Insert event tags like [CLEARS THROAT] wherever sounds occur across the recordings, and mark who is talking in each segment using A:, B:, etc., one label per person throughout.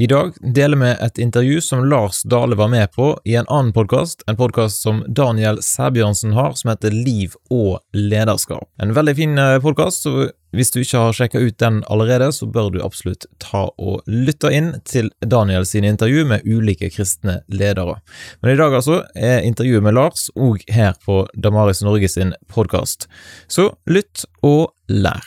A: I dag deler vi et intervju som Lars Dale var med på i en annen podkast, en podkast som Daniel Sæbjørnsen har, som heter Liv og lederskap. En veldig fin eh, podkast, så hvis du ikke har sjekka ut den allerede, så bør du absolutt ta og lytte inn til Daniel sine intervju med ulike kristne ledere. Men i dag altså er intervjuet med Lars òg her på Damaris Norge sin podkast. Så lytt og lær.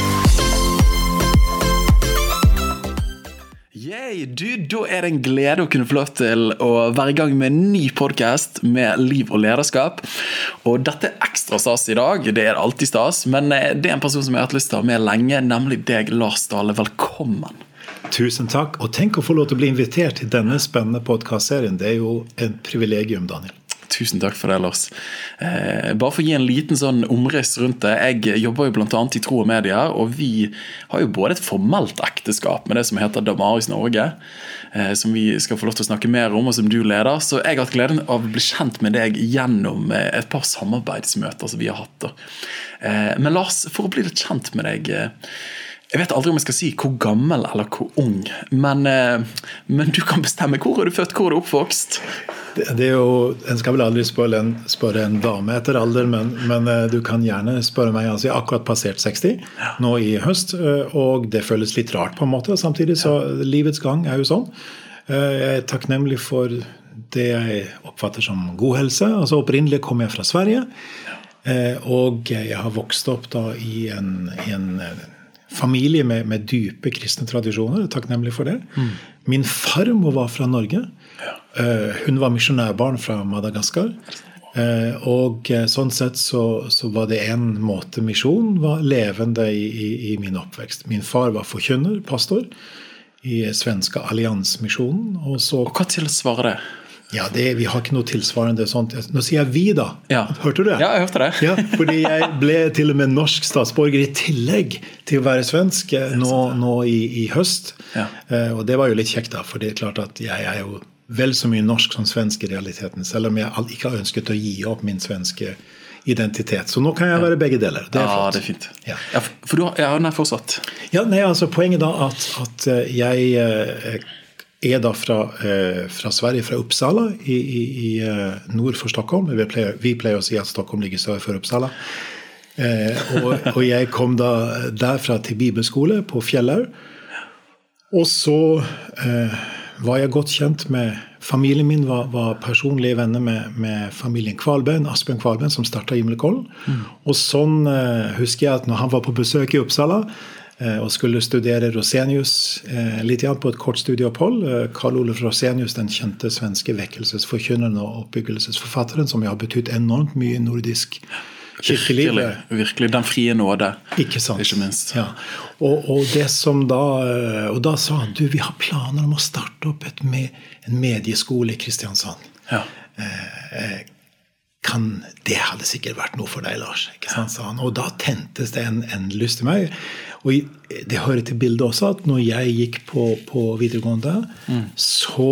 B: Yay, du, Da er det en glede å kunne få lov til å være i gang med en ny podkast med liv og lederskap. Og Dette er ekstra stas i dag. Det er alltid stas. Men eh, det er en person som jeg har hatt lyst til å ha med lenge, nemlig deg, Lars Dale. Velkommen.
C: Tusen takk. Og tenk å få lov til å bli invitert til denne spennende podkastserien. Det er jo en privilegium, Daniel.
B: Tusen takk for det, Lars. Eh, bare for å gi en liten sånn omriss rundt det. Jeg jobber jo bl.a. i Tro og Media, og vi har jo både et formelt ekteskap med det som heter Damaris Norge, eh, som vi skal få lov til å snakke mer om, og som du leder. Så jeg har hatt gleden av å bli kjent med deg gjennom eh, et par samarbeidsmøter som vi har hatt. Eh, men Lars, for å bli litt kjent med deg eh, jeg vet aldri om jeg skal si hvor gammel eller hvor ung, men, eh, men du kan bestemme. Hvor er du født, hvor er du oppvokst?
C: Det, det er jo, En skal vel aldri spørre en, spørre en dame etter alder, men, men, eh, du kan gjerne spørre meg. altså Jeg har akkurat passert 60 nå i høst, eh, og det føles litt rart på en måte. Samtidig så livets gang er jo sånn. Jeg er takknemlig for det jeg oppfatter som god helse. altså Opprinnelig kom jeg fra Sverige, og jeg har vokst opp da i en, i en familie med, med, dype kristne tradisjoner. Takknemlig for det. Mm. Min farmor var fra Norge. Ja. Uh, hun var misjonærbarn fra Madagaskar. Uh, og uh, sånn sett så, så, var det en måte misjon var levende i, i, i, min oppvekst. Min far var forkynner, pastor, i svenske Alliansmisjonen. Og, så,
B: og hva tilsvarer det?
C: Ja, det, Vi har ikke noe tilsvarende sånt. Nå sier jeg 'vi', da.
B: Ja.
C: Hørte du det?
B: Ja, jeg hørte det. [LAUGHS]
C: ja, fordi jeg ble til og med norsk statsborger i tillegg til å være svensk eh, nå, nå i, i, høst. Ja. Uh, og det var jo litt kjekt, da, for det er klart at jeg er jo vel så mye norsk som svensk i realiteten. Selv om jeg ikke har ønsket å gi opp min svenske identitet. Så nå kan jeg være begge deler.
B: Det er ja, flott. det er fint. Ja. ja for du har, ja, nei, fortsatt.
C: Ja, nei, altså Poenget da at, at eh, jeg er da fra, eh, fra, Sverige, fra Uppsala i, i, i eh, nord for Stockholm. Vi pleier, vi pleier, å si at Stockholm ligger sør for Uppsala. Eh, og, og, jeg kom da derfra til bibelskole på Fjellhaug. Og så eh, var jeg godt kjent med Familien min var, var personlige venner med, med familien Kvalbein, Asbjørn Kvalbein, som starta Gimlekollen. Mm. Og sånn eh, husker jeg at når han var på besøk i Uppsala, og skulle studere Rosenius eh, litt på et kort studieopphold. Eh, Karl Olof Rosenius, den kjente svenske vekkelsesforkynneren og oppbyggelsesforfatteren, som har betydd enormt mye i nordisk kirkeliv.
B: Virkelig, virkelig. Den frie nåde,
C: ikke, sant?
B: ikke minst.
C: Ja. Og, og, det som da, og da sa han du, vi har planer om å starte opp med, en medieskole i Kristiansand. Ja. Eh, kan, det hadde sikkert vært noe for deg, Lars. ikke sant, sa han. Og da tentes det en, en lyst til meg. Og det hører til bildet også at når jeg gikk på, på videregående, mm. så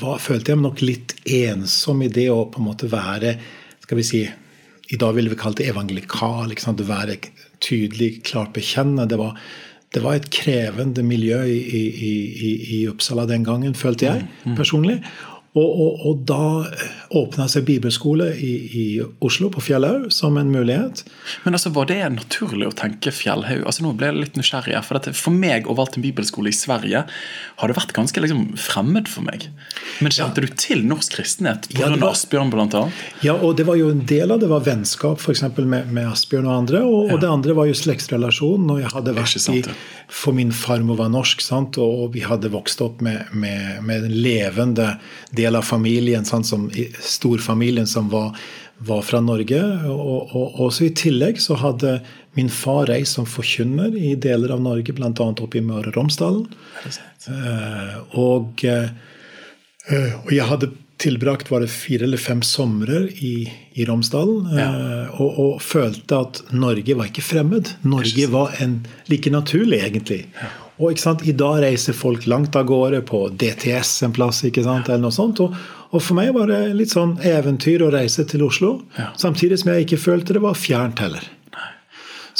C: var, følte jeg meg nok litt ensom i det å på en måte være skal vi si, I dag ville vi kalt det evangelikal. ikke sant, Være tydelig, klart bekjennende. Det var, det var et krevende miljø i, i, i, i, Uppsala den gangen, følte jeg mm. mm. personlig. Og, og, og, da åpna seg bibelskole i, i, Oslo, på Fjellhaug, som en mulighet.
B: Men altså, Var det naturlig å tenke Fjellhaug? Altså, nå ble jeg litt nysgjerrig. For, dette, for meg å valgte en bibelskole i Sverige har det vært ganske liksom, fremmed for meg. Men kjente ja. du til norsk kristenhet pga. Ja, Asbjørn bl.a.?
C: Ja, og det var jo en del av det var vennskap f.eks. Med, med Asbjørn og andre. Og, ja. og, det andre var jo slektsrelasjon. Og jeg hadde vært sant, i, For min farmor var norsk, sant? og vi hadde vokst opp med, med, med en levende del av familien, sånn som storfamilien som var, var fra Norge. Og, og, også I tillegg så hadde min far reist som forkynner i deler av Norge, bl.a. oppe i Møre og Romsdalen. Eh, og, eh, og jeg hadde tilbrakt var det fire eller fem somre i, i Romsdalen. Eh, og, og følte at Norge var ikke fremmed. Norge var en, like naturlig, egentlig. Og sant, I dag reiser folk langt av gårde på DTS en plass. ikke sant, eller noe sånt, og, og for meg var det litt sånn eventyr å reise til Oslo. Samtidig som jeg ikke følte det var fjernt heller.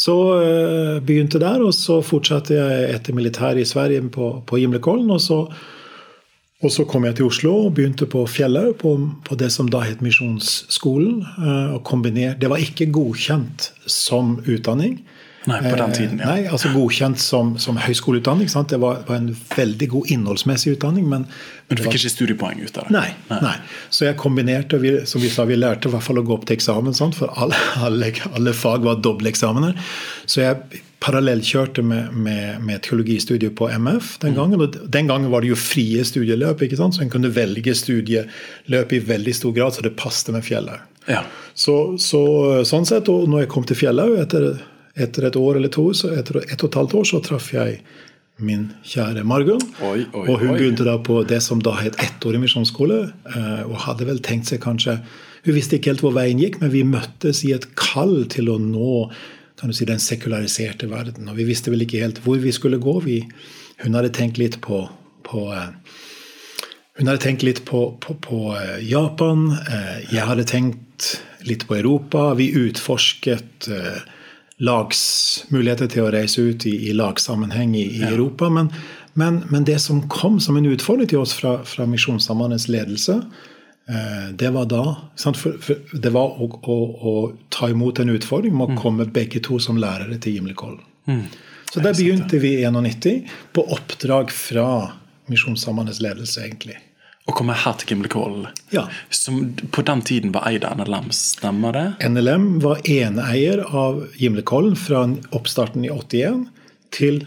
C: Så øh, begynte der, og så fortsatte jeg etter militæret i Sverige på, på Gimlekollen. Og så, og så kom jeg til Oslo og begynte på Fjellhaug, på, på, det som da het Misjonsskolen. Øh, og kombiner, Det var ikke godkjent som utdanning.
B: Nei, på den tiden, ja.
C: Nei, altså Godkjent som, som høyskoleutdanning. Sant? Det var, var, en veldig god innholdsmessig utdanning. Men,
B: men du fikk var... ikke studiepoeng ut av det?
C: Nei, nei. nei. Så jeg kombinerte, vi, som vi sa, vi lærte i hvert fall å gå opp til eksamen, sant? for alle, alle, alle fag var dobbelteksamener. Så jeg parallellkjørte med, med, med teologistudiet på MF den mm. gangen. Og den gangen var det jo frie studieløp, ikke sant? så en kunne velge studieløp i veldig stor grad, så det passet med Fjellhaug.
B: Ja.
C: Så, så, sånn sett, og når jeg kom til Fjellhaug etter etter et år eller to, så etter et og et halvt år, så traff jeg min kjære Margunn. Og hun begynte da på det som da het ettårig misjonsskole. Eh, og hadde vel tenkt seg kanskje Hun visste ikke helt hvor veien gikk, men vi møttes i et kall til å nå kan du si, den sekulariserte verden. Og vi visste vel ikke helt hvor vi skulle gå. Vi, hun hadde tenkt litt på, på eh, hun hadde tenkt litt på, på, på, eh, Japan. Jeg hadde tenkt litt på Europa. Vi utforsket lagsmuligheter til å reise ut i, i lagsammenheng i, i ja. Europa. Men, men, men, det som kom som en utfordring til oss fra, fra Misjonssambandes ledelse, eh, det var da for, for det var å, å, å, ta imot en utfordring med å mm. komme begge to som lærere til Gimlekollen. Mm. Så der begynte vi i 91 på oppdrag fra Misjonssambandes ledelse, egentlig
B: å komme her til Gimlekollen,
C: ja.
B: som på den tiden var eid av NLM, stemmer det?
C: NLM var eneeier av Gimlekollen fra oppstarten i 81 til,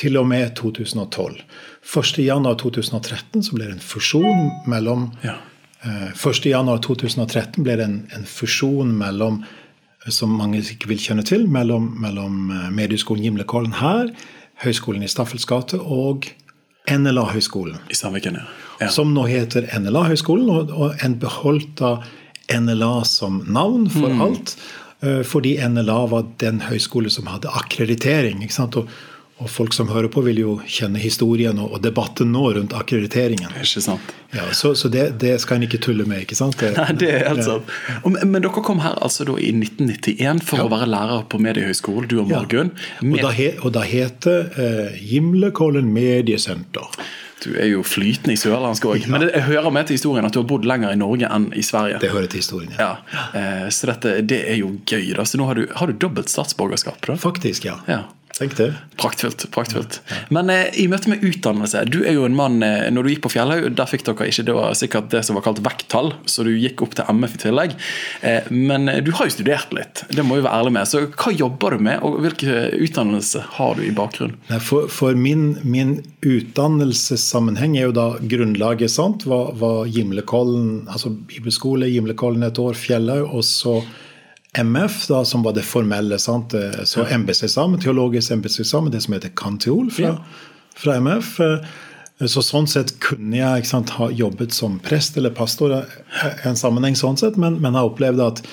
C: til og med 2012. 1.1.2013 så ble det en fusjon mellom
B: ja.
C: eh, 1.1.2013 ble det en, en, fusjon mellom som mange ikke vil kjenne til, mellom, mellom eh, Medieskolen Gimlekollen her, Høgskolen i Staffels gate og NLA-høgskolen.
B: I Sandviken, ja.
C: ja. Som nå heter NLA-høgskolen, og, en beholdt av NLA som navn for mm. alt. Uh, fordi NLA var den høyskole som hadde akkreditering. ikke sant? Og, og folk som hører på, vil jo kjenne historien og, debatten nå rundt akkrediteringen.
B: Ikke sant.
C: Ja, så, så det, det, skal en ikke tulle med. ikke sant?
B: Det, [LAUGHS] Nei, det er helt sant. Men, men dere kom her altså da i 1991 for ja. å være lærer på Mediehøgskolen, du og Morgunn.
C: Ja. Og, da he, og da heter uh, Gimlekollen mediesenter.
B: Du er jo flytende i sørlandsk òg. Men det, jeg hører med til historien at du har bodd lenger i Norge enn i Sverige.
C: Det hører til historien,
B: ja. ja. Eh, så dette, det er jo gøy. da. Så nå har du, har du dobbelt statsborgerskap? da?
C: Faktisk, ja.
B: ja.
C: Tenk det.
B: Praktfullt. praktfullt. Men eh, i møte med utdannelse Du er jo en mann eh, Når du gikk på Fjellhaug, der fikk dere ikke det var sikkert det som var kalt vekttall, så du gikk opp til MF i tillegg. Eh, men eh, du har jo studert litt, det må vi være ærlig med. Så hva jobber du med, og hvilken utdannelse har du i bakgrunnen?
C: For, for min, min, utdannelsessammenheng er jo da grunnlaget, sant. Var, hva Gimlekollen, altså bibelskole, Gimlekollen et år, Fjellhaug, og så MF, da, som var det formelle. Sant? Eh, så embetseksamen, teologisk embetseksamen, det som heter kantiol fra, fra, MF. Eh, så sånn sett kunne jeg sant, ha jobbet som prest eller pastor i en sammenheng, sånn sett, men, men har opplevd at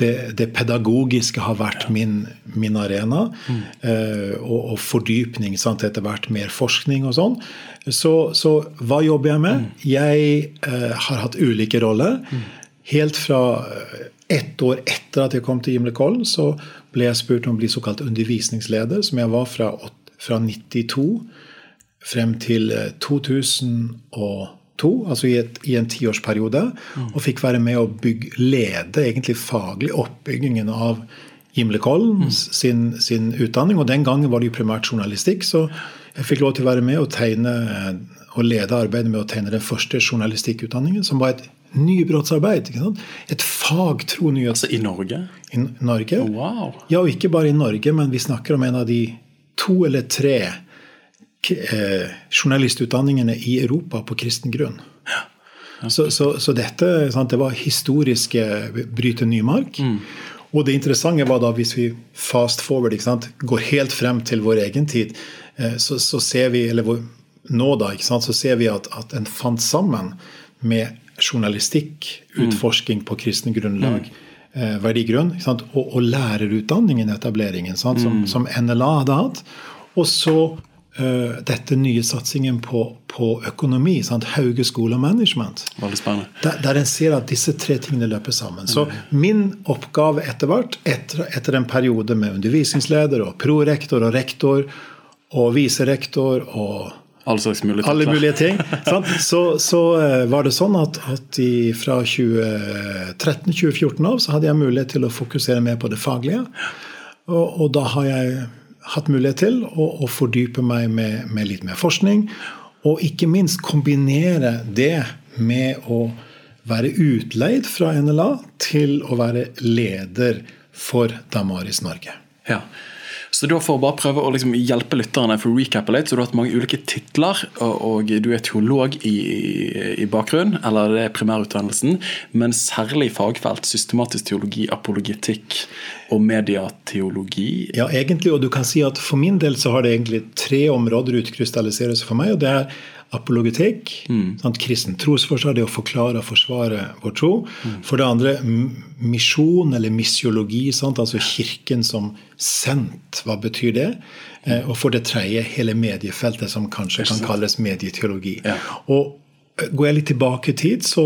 C: det, det, pedagogiske har vært min, min arena. Mm. Eh, og, og, fordypning. Sant? Etter hvert mer forskning og sånn. Så, så, hva jobber jeg med? Mm. Jeg eh, har hatt ulike roller. Mm. Helt fra ett år etter at jeg kom til Gimlekollen, så ble jeg spurt om å bli såkalt undervisningsleder, som jeg var fra, fra 92 frem til 2002, eh, altså i, et, i en tiårsperiode. Mm. Og fikk være med å bygge, lede egentlig faglig oppbyggingen av Gimlekollen mm. sin, sin, utdanning. Og den gangen var det jo primært journalistikk, så jeg fikk lov til å være med og tegne og lede arbeidet med å tegne den første journalistikkutdanningen, som var et nybrottsarbeid. Et fagtro nyhets...
B: Altså i Norge?
C: I Norge.
B: Wow.
C: Ja, og ikke bare i Norge, men vi snakker om en av de to eller tre eh, journalistutdanningene i Europa på kristen grunn.
B: Ja.
C: Ja. Så, så, så, dette sant, det var historiske bryte ny mark. Mm. Og det interessante var da, hvis vi fast forward sant, går helt frem til vår egen tid, eh, så, så, ser vi eller vår, nå da, så ser vi at, at en fant sammen med journalistikk, utforsking på kristne grunnlag, mm. verdigrunn, ikke sant? og, og lærerutdanningen, etableringen, sant? Som, som NLA hadde hatt. Og så uh, dette nye satsingen på, på økonomi, sant? Hauge skole og management. Der, der en ser at disse tre tingene løper sammen. Så min oppgave etter hvert, etter, etter en periode med undervisningsleder og prorektor og rektor og viserektor og
B: Alle slags mulige
C: alle mulige ting, så, så eh, var det sånn at, at i, fra 2013-2014 av så hadde jeg mulighet til å fokusere mer på det faglige. Og, og da har jeg hatt mulighet til å, å fordype meg med, med litt mer forskning. Og ikke minst kombinere det med å være utleid fra NLA til å være leder for Damaris Norge.
B: Ja. Så da For å bare prøve å liksom hjelpe lytterne for å recappe litt, så du har hatt mange ulike titler. Og, og du er teolog i, i bakgrunn, eller det er primærutdannelsen. Men særlig fagfelt systematisk teologi, apologetikk og mediateologi.
C: Ja, egentlig, og du kan si at For min del så har det egentlig tre områder utkrystallisert seg for meg. og Det er apologetikk, sant, kristen trosforsvar, det å forklare og forsvare vår tro. For det andre misjon eller missiologi, sant, altså Kirken som sendt. Hva betyr det? Eh, Og for det tredje hele mediefeltet, som kanskje kan kalles medieteologi.
B: Ja.
C: Og eh, Går jeg litt tilbake i tid, så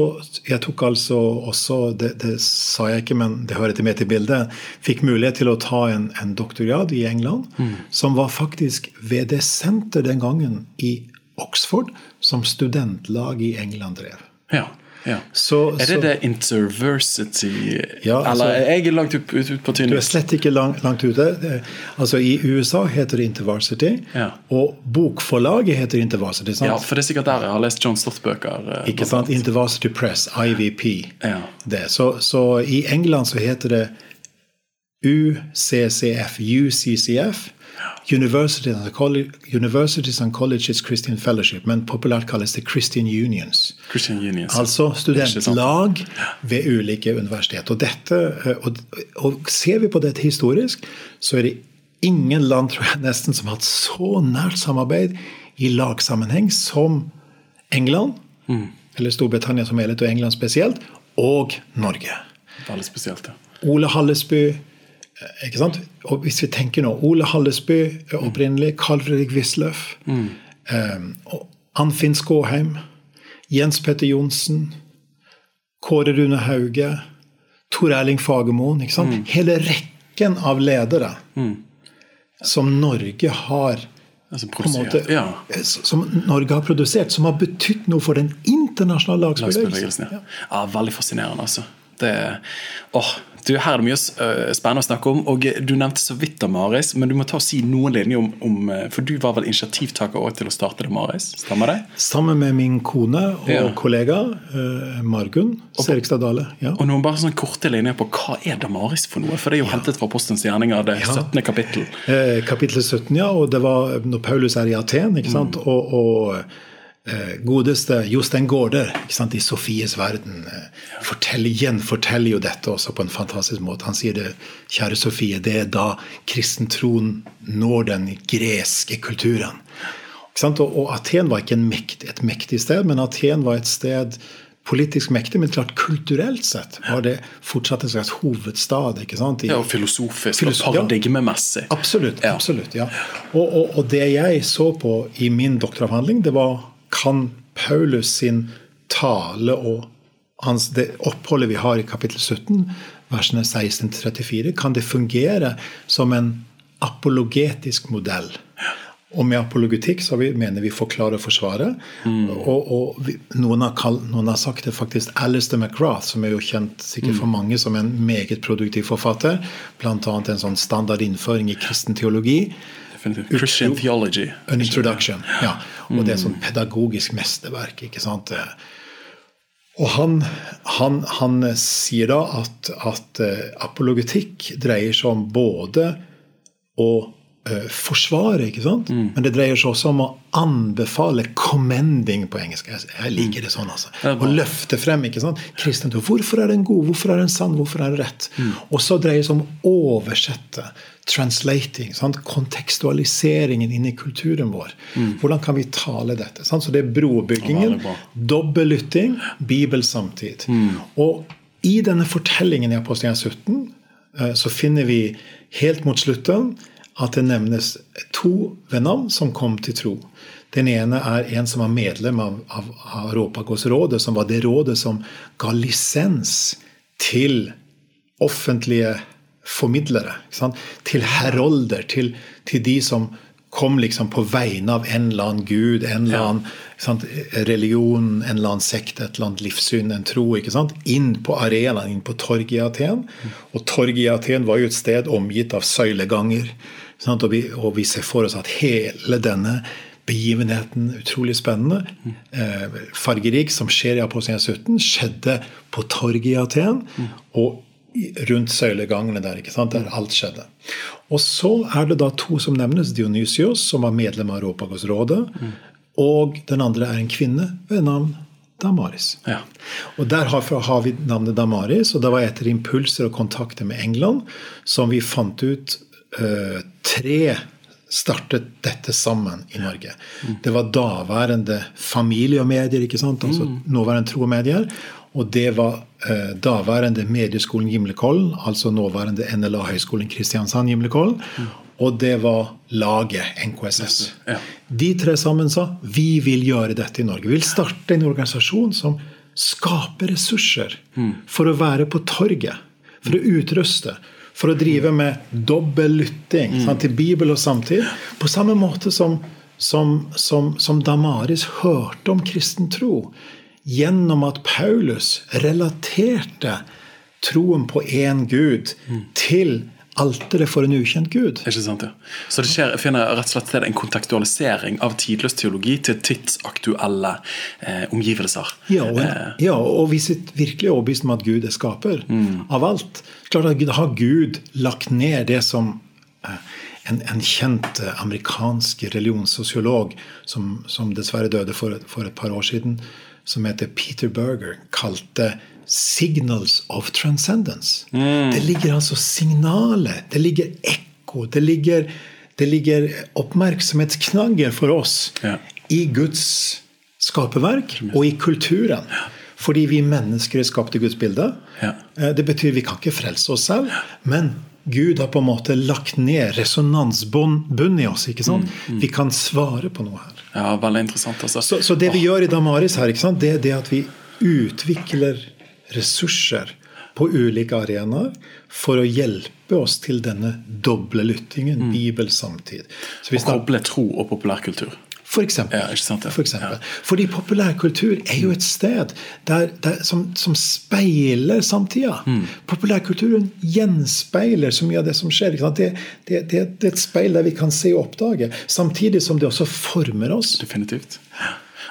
C: jeg tok altså også Det, det sa jeg ikke, men det hører til med til bildet. Fikk mulighet til å ta en, en doktorgrad i England, som var faktisk ved det senter den gangen i Oxford, som studentlag i England drev.
B: Ja, ja.
C: Så,
B: Er det
C: så
B: det interversity
C: Ja, altså-
B: Eller jeg er langt ut, ut, ut på tynn
C: du er slett ikke lang, langt ute. Altså I USA heter det Intervarsity,
B: Ja.
C: og bokforlaget heter Intervarsity. sant?
B: Ja, for det er sikkert der jeg har lest John Stott-bøker. eh,
C: Ikke sant? Intervarsity Press, IVP.
B: Ja.
C: Det. Så, så i England så heter det UCCF, UCCF. Universities and, college, Universities and Colleges Christian Fellowship, men populært kalles det Christian Unions.
B: Christian Unions.
C: Altså studentlag ved ulike universitet. Og, dette, eh, og, og ser vi på dette historisk, så er det ingen land tror jeg, nesten som har hatt så nært samarbeid i lagsammenheng som England,
B: Mm.
C: eller Storbritannia som helhet, og England spesielt, og Norge.
B: Veldig spesielt, ja.
C: Ole Hallesby ikke sant? Og hvis vi tenker nå Ole Hallesby er opprinnelig, Carl Fredrik Wisløff, eh, og Anfinn Skåheim, Jens Petter Johnsen, Kåre Rune Hauge, Tor Erling Fagermoen. ikke sant? Hele rekken av ledere som Norge har
B: Altså
C: måte.
B: Ja.
C: eh, Som Norge har produsert, som har betydd noe for den internasjonale. Lagsbevegelsen,
B: ja. ja. Veldig fascinerende, altså. Det, åh, du, her er det mye øh, spennende å snakke om. og Du nevnte så vidt Damaris, men du må ta og si noen linjer om, om øh, For du var vel initiativtaker også til å starte Damaris? Stemmer det?
C: Sammen med min kone og
B: Ja.
C: kollega eh, Margunn Serigstad Dale. Ja.
B: Og noen bare sånn korte linjer på hva er Damaris for noe? For det er jo hentet fra Postens gjerninger, det 17. kapittel.
C: Eh, kapittel 17, ja. Og det var når Paulus er i Aten, ikke sant. Og, og eh, godeste Jostein Gaarder i Sofies verden eh, forteller, gjenforteller jo dette også på en fantastisk måte. Han sier det, kjære Sofie, det er da kristentroen når den greske kulturen. Og, Aten var ikke en mekt, et mektig sted, men Aten var et sted politisk mektig, men klart kulturelt sett var det fortsatt en slags hovedstad. ikke sant? I,
B: Ja, og filosofisk
C: Filosof-
B: og paradigmemessig.
C: Absolutt.
B: Ja.
C: absolutt, ja. Og, og, og det jeg så på i min doktoravhandling, det var kan Paulus sin tale og hans, det oppholdet vi har i kapittel 17, versene 16-34, kan det fungere som en apologetisk modell? Og med apologetikk så vi, mener vi forklare og forsvare. Og, og vi, noen, har kall, noen har sagt det faktisk Alistair McGrath, som er jo kjent sikkert for mange som en meget produktiv forfatter. Bl.a. en sånn standard innføring i kristen teologi.
B: Definitivt. Christian theology.
C: An introduction. Ja. Og det er sånn pedagogisk mesterverk. ikke sant? Og han, han, han sier da at, at eh, apologetikk dreier seg om både å forsvare, ikke sant? men det dreier seg også om å anbefale 'commending' på engelsk. Jeg, liker det sånn. altså. Å løfte frem. ikke sant? Kristen tro. Hvorfor er den god? Hvorfor er den sann? Hvorfor er den rett? Og så dreier det seg om å oversette. Translating. Sant? Kontekstualiseringen inni kulturen vår. Hvordan kan vi tale dette? Sant? Så det er brobyggingen.
B: Bra.
C: Dobbellytting, bibelsamtid. Og i denne fortellingen i Apostelgjerningen 17 eh, så finner vi helt mot slutten at det nevnes to ved navn som kom til tro. Den ene er en som var medlem av, av, av som var det rådet som ga lisens til offentlige formidlere. Til herolder, til, til de som kom liksom på vegne av en eller annen gud, en eller annen sant? religion, en eller annen sekt, et eller annet livssyn, en tro. Inn på arenaen, inn på torget i Aten. Og torget i Aten var jo et sted omgitt av søyleganger. Og vi, og vi ser for oss at hele denne begivenheten, utrolig spennende, eh, fargerik, som skjer i Apostelgjerningen 17, skjedde på torget i Aten. og rundt søylegangene der, ikke sant? der alt skjedde. Og så er det da to som nevnes. Dionysios, som var medlem av Europagosrådet. Og den andre er en kvinne ved navn Damaris.
B: Ja.
C: Og der har vi navnet Damaris, og det var etter impulser og kontakter med England som vi fant ut tre startet dette sammen i Norge. Det var daværende familie og medier, ikke sant? altså nåværende tro og medier. Og det var eh, daværende medieskolen Gimlekollen, altså nåværende NLA-høgskolen Kristiansand Gimlekollen. Og det var laget NKSS.
B: Ja.
C: De tre sammen sa vi vil gjøre dette i Norge. Vi vil starte en organisasjon som skaper ressurser for å være på torget. For å utruste. For å drive med dobbel lytting sant, til Bibel og samtid. På samme måte som, som, som, som Damaris hørte om kristen tro. Gjennom at Paulus relaterte troen på én Gud til alteret for en ukjent Gud.
B: Ikke sant, ja. Så det skjer, finner rett og slett sted en kontekstualisering av tidløs teologi til tidsaktuelle eh, omgivelser.
C: Ja, og,
B: Eh,
C: ja, og vi sitter virkelig overbevist om at Gud er skaper av alt. Klart at Gud- har Gud lagt ned det som eh, en, en kjent eh, amerikansk religionssosiolog som, som dessverre døde for, for et par år siden, som heter Peter Berger, kalte 'signals of transcendence'. Det ligger altså signalet. det ligger ekko, det ligger, det ligger oppmerksomhetsknagger for oss
B: Ja.
C: i Guds skaperverk og i kulturen. Fordi vi mennesker er skapt i Guds bilde.
B: Ja.
C: Eh, Det betyr vi kan ikke frelse oss selv, men Gud har på en måte lagt ned resonansbånd i oss. ikke sant? Vi kan svare på noe her.
B: ja, veldig interessant. altså.
C: Så, så det vi gjør i Damaris her, ikke sant? det er det at vi utvikler ressurser på ulike arenaer for å hjelpe oss til denne doble lyttingen, Bibel samtid. Så vi snakker
B: koble tro og populærkultur.
C: for eksempel.
B: Ja, sant, ja.
C: For eksempel. Fordi populærkultur er jo et sted der, der, som, som speiler samtida.
B: Mm.
C: Populærkulturen gjenspeiler så mye av det som skjer. Det, det, det, det er et speil der vi kan se og oppdage, samtidig som det også former oss.
B: Definitivt.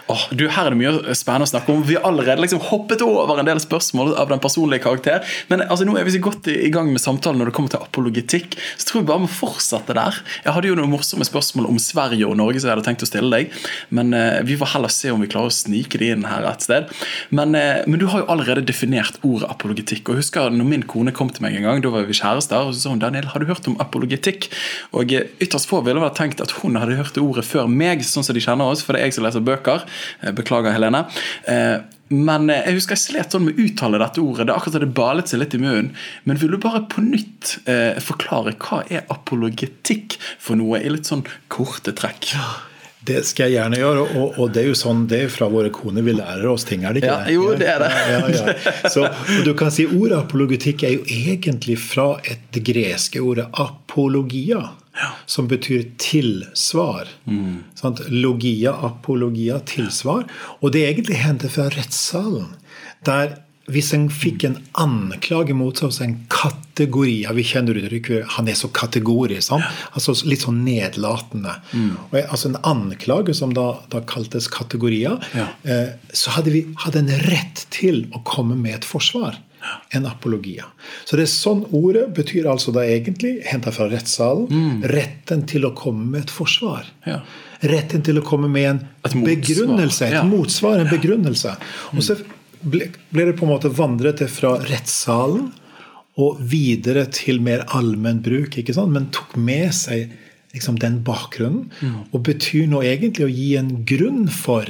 B: Åh, du, Her er det mye spennende å snakke om. Vi har allerede liksom hoppet over en del spørsmål av den personlige karakter. Men altså, nå er vi så godt i gang med samtalen når det kommer til apologetikk. Så tror jeg bare vi fortsette der. Jeg hadde jo noen morsomme spørsmål om Sverige og Norge som jeg hadde tenkt å stille deg. Men eh, vi får heller se om vi klarer å snike det inn her et sted. Men, eh, men du har jo allerede definert ordet apologetikk. Og jeg husker når min kone kom til meg en gang, da var vi kjærester, og så sa hun Daniel, har du hørt om apologetikk? Og eh, ytterst få ville vel tenkt at hun hadde hørt det ordet før meg, sånn som de kjenner oss, for det er jeg som leser bøker. Eh, Beklager, Helene. Eh, Men eh, jeg husker jeg slet sånn med å uttale dette ordet. Det er akkurat som det balet seg litt i munnen. Men vil du bare på nytt eh, forklare hva er apologetikk for noe, i litt sånn korte trekk?
C: Det skal jeg gjerne gjøre, og, og det er jo sånn det er fra våre koner vi lærer oss ting, er det ikke
B: Ja,
C: det?
B: jo, det er det.
C: Ja, ja, ja. Så, du kan si Ordet apologetikk er jo egentlig fra et, greske ordet apologia, som betyr tilsvar.
B: Mm.
C: Sant? Logia, apologia, tilsvar. Og det egentlig hendte fra rettssalen. Der hvis en fikk en anklage mot seg hos en kategori ja, Vi kjenner uttrykket 'han er så kategorisk'. Sant? Altså Litt sånn nedlatende. Og, altså En anklage som da, da kaltes kategorier,
B: Ja.
C: eh, så hadde vi hadde en rett til å komme med et forsvar. En apologia. Så det er sånn ordet betyr altså da egentlig, henta fra rettssalen, retten til å komme med et forsvar.
B: Ja.
C: Retten til å komme med en
B: Et
C: begrunnelse, et
B: Ja.
C: motsvar, en begrunnelse. Og så ble, ble det på en måte vandret det fra rettssalen og videre til mer allmenn bruk, ikke sant? men tok med seg liksom, den bakgrunnen. Og betyr nå egentlig å gi en grunn for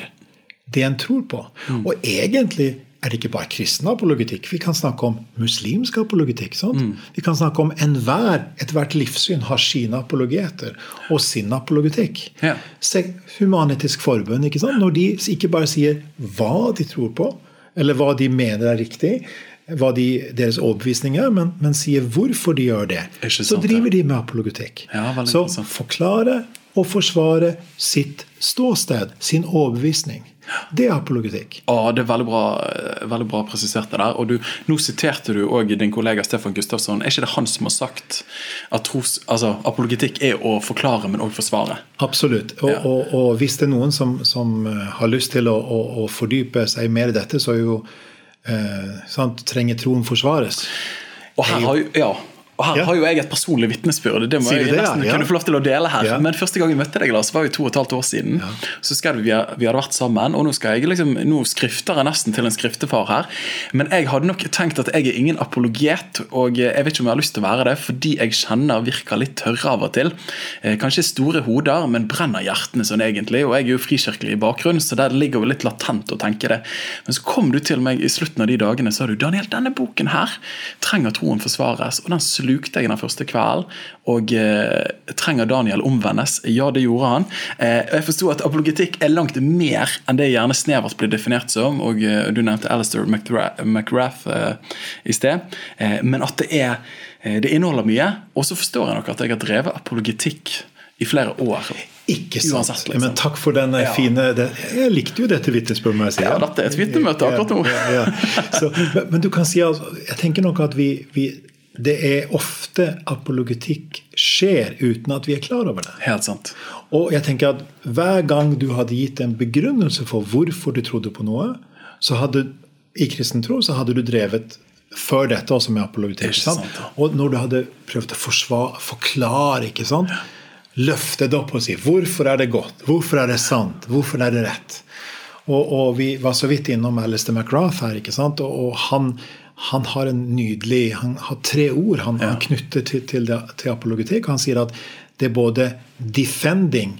C: det en tror på. Og egentlig er det ikke bare kristen apologetikk. Vi kan snakke om muslimsk apologetikk. sant? Vi kan snakke om enhver, ethvert livssyn har sine apologeter og sin apologetikk.
B: Ja.
C: Human-Etisk Forbund, når de ikke bare sier hva de tror på, eller hva de mener er riktig, hva de, deres overbevisning er, men, men sier hvorfor de gjør det. Så
B: sant, ja.
C: driver de med apologetikk.
B: Ja,
C: Så forklare og forsvare sitt ståsted, sin overbevisning. Det er apologetikk.
B: Ja, det er veldig bra, veldig bra presisert det der. Og du, nå siterte du òg din kollega Stefan Gustafsson. Er ikke det han som har sagt at tros, altså, apologetikk er å forklare, men òg forsvare?
C: Absolutt. Og,
B: Ja.
C: og, og hvis det er noen som, som eh, har lyst til å, å, å fordype seg mer i dette, så er jo eh, sant, trenger troen forsvares.
B: Og her har jo, ja, og her
C: Ja.
B: har jo jeg et personlig vitnesbyrd. Det må jeg
C: det,
B: nesten
C: ja?
B: kunne få lov til å dele her.
C: Ja.
B: Men første gang jeg møtte deg, Lars, var jo to og et halvt år siden. Så skrev vi, vi hadde vært sammen, og nå, skal jeg liksom, nå skrifter jeg nesten til en skriftefar her. Men jeg hadde nok tenkt at jeg er ingen apologet, og jeg vet ikke om jeg har lyst til å være det, fordi jeg kjenner virker litt tørre av og til. Eh, Kanskje store hoder, men brenner hjertene sånn egentlig. Og jeg er jo frikirkelig i bakgrunn, så der ligger jo litt latent å tenke det. Men så kom du til meg i slutten av de dagene sa du, Daniel, denne boken her trenger troen forsvares. Og den slukte jeg den første kvelden. Og eh, trenger Daniel omvendes? Ja, det gjorde han. Eh, og jeg forsto at apologetikk er langt mer enn det gjerne snevert blir definert som. Og eh, du nevnte Alistair McGrath, eh, i sted. Eh, men at det er eh, det inneholder mye. Og så forstår jeg nok at jeg har drevet apologetikk i flere år.
C: Ikke sant.
B: Uansett, liksom.
C: Men takk for den
B: Ja.
C: fine det, Jeg likte jo dette vitnesbyrdet, må jeg si.
B: Ja, dette er et vitnemøte akkurat nå.
C: Ja, ja, ja. Så, men, men du kan si altså, jeg tenker nok at vi, vi det er ofte apologetikk skjer uten at vi er klar over det.
B: Helt sant.
C: Og jeg tenker at hver gang du hadde gitt en begrunnelse for hvorfor du trodde på noe, så hadde i kristen tro så hadde du drevet før dette også med apologetikk. Sant?
B: sant, ja.
C: Og når du hadde prøvd å forsvare, forklare, ikke sant? løfte det opp og si hvorfor er det godt, hvorfor er det sant, hvorfor er det rett. Og, og vi var så vidt innom Alistair McGrath her, ikke sant? og, og han, han har en nydelig Han har tre ord han, han knytter til, til, til apologetikk. Han sier at det er både defending,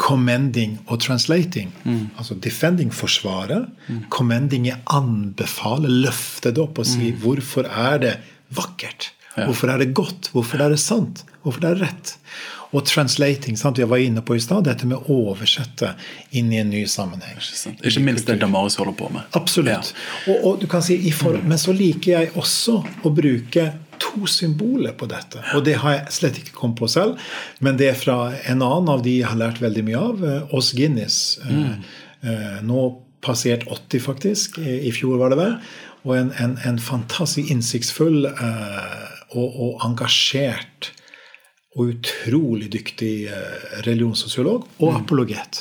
C: commending og translating. Altså defending forsvare, commending er anbefale, løfte det opp og si hvorfor er det vakkert? Hvorfor er det godt? Hvorfor er det sant? Hvorfor er det rett? Og translating, sant? vi var inne på i stad, dette med å oversette inn i en ny sammenheng.
B: Ikke minst det Damaris holder på med.
C: Absolutt. Og, og du kan si, i for, Men så liker jeg også å bruke to symboler på dette. Og det har jeg slett ikke kommet på selv, men det er fra en annen av de jeg har lært veldig mye av, eh, Oss Guinness. Eh, eh, Nå passert 80, faktisk. I fjor, var det vel. Og en, en, en fantastisk innsiktsfull og, og engasjert og utrolig dyktig eh, religionssosiolog og apologet.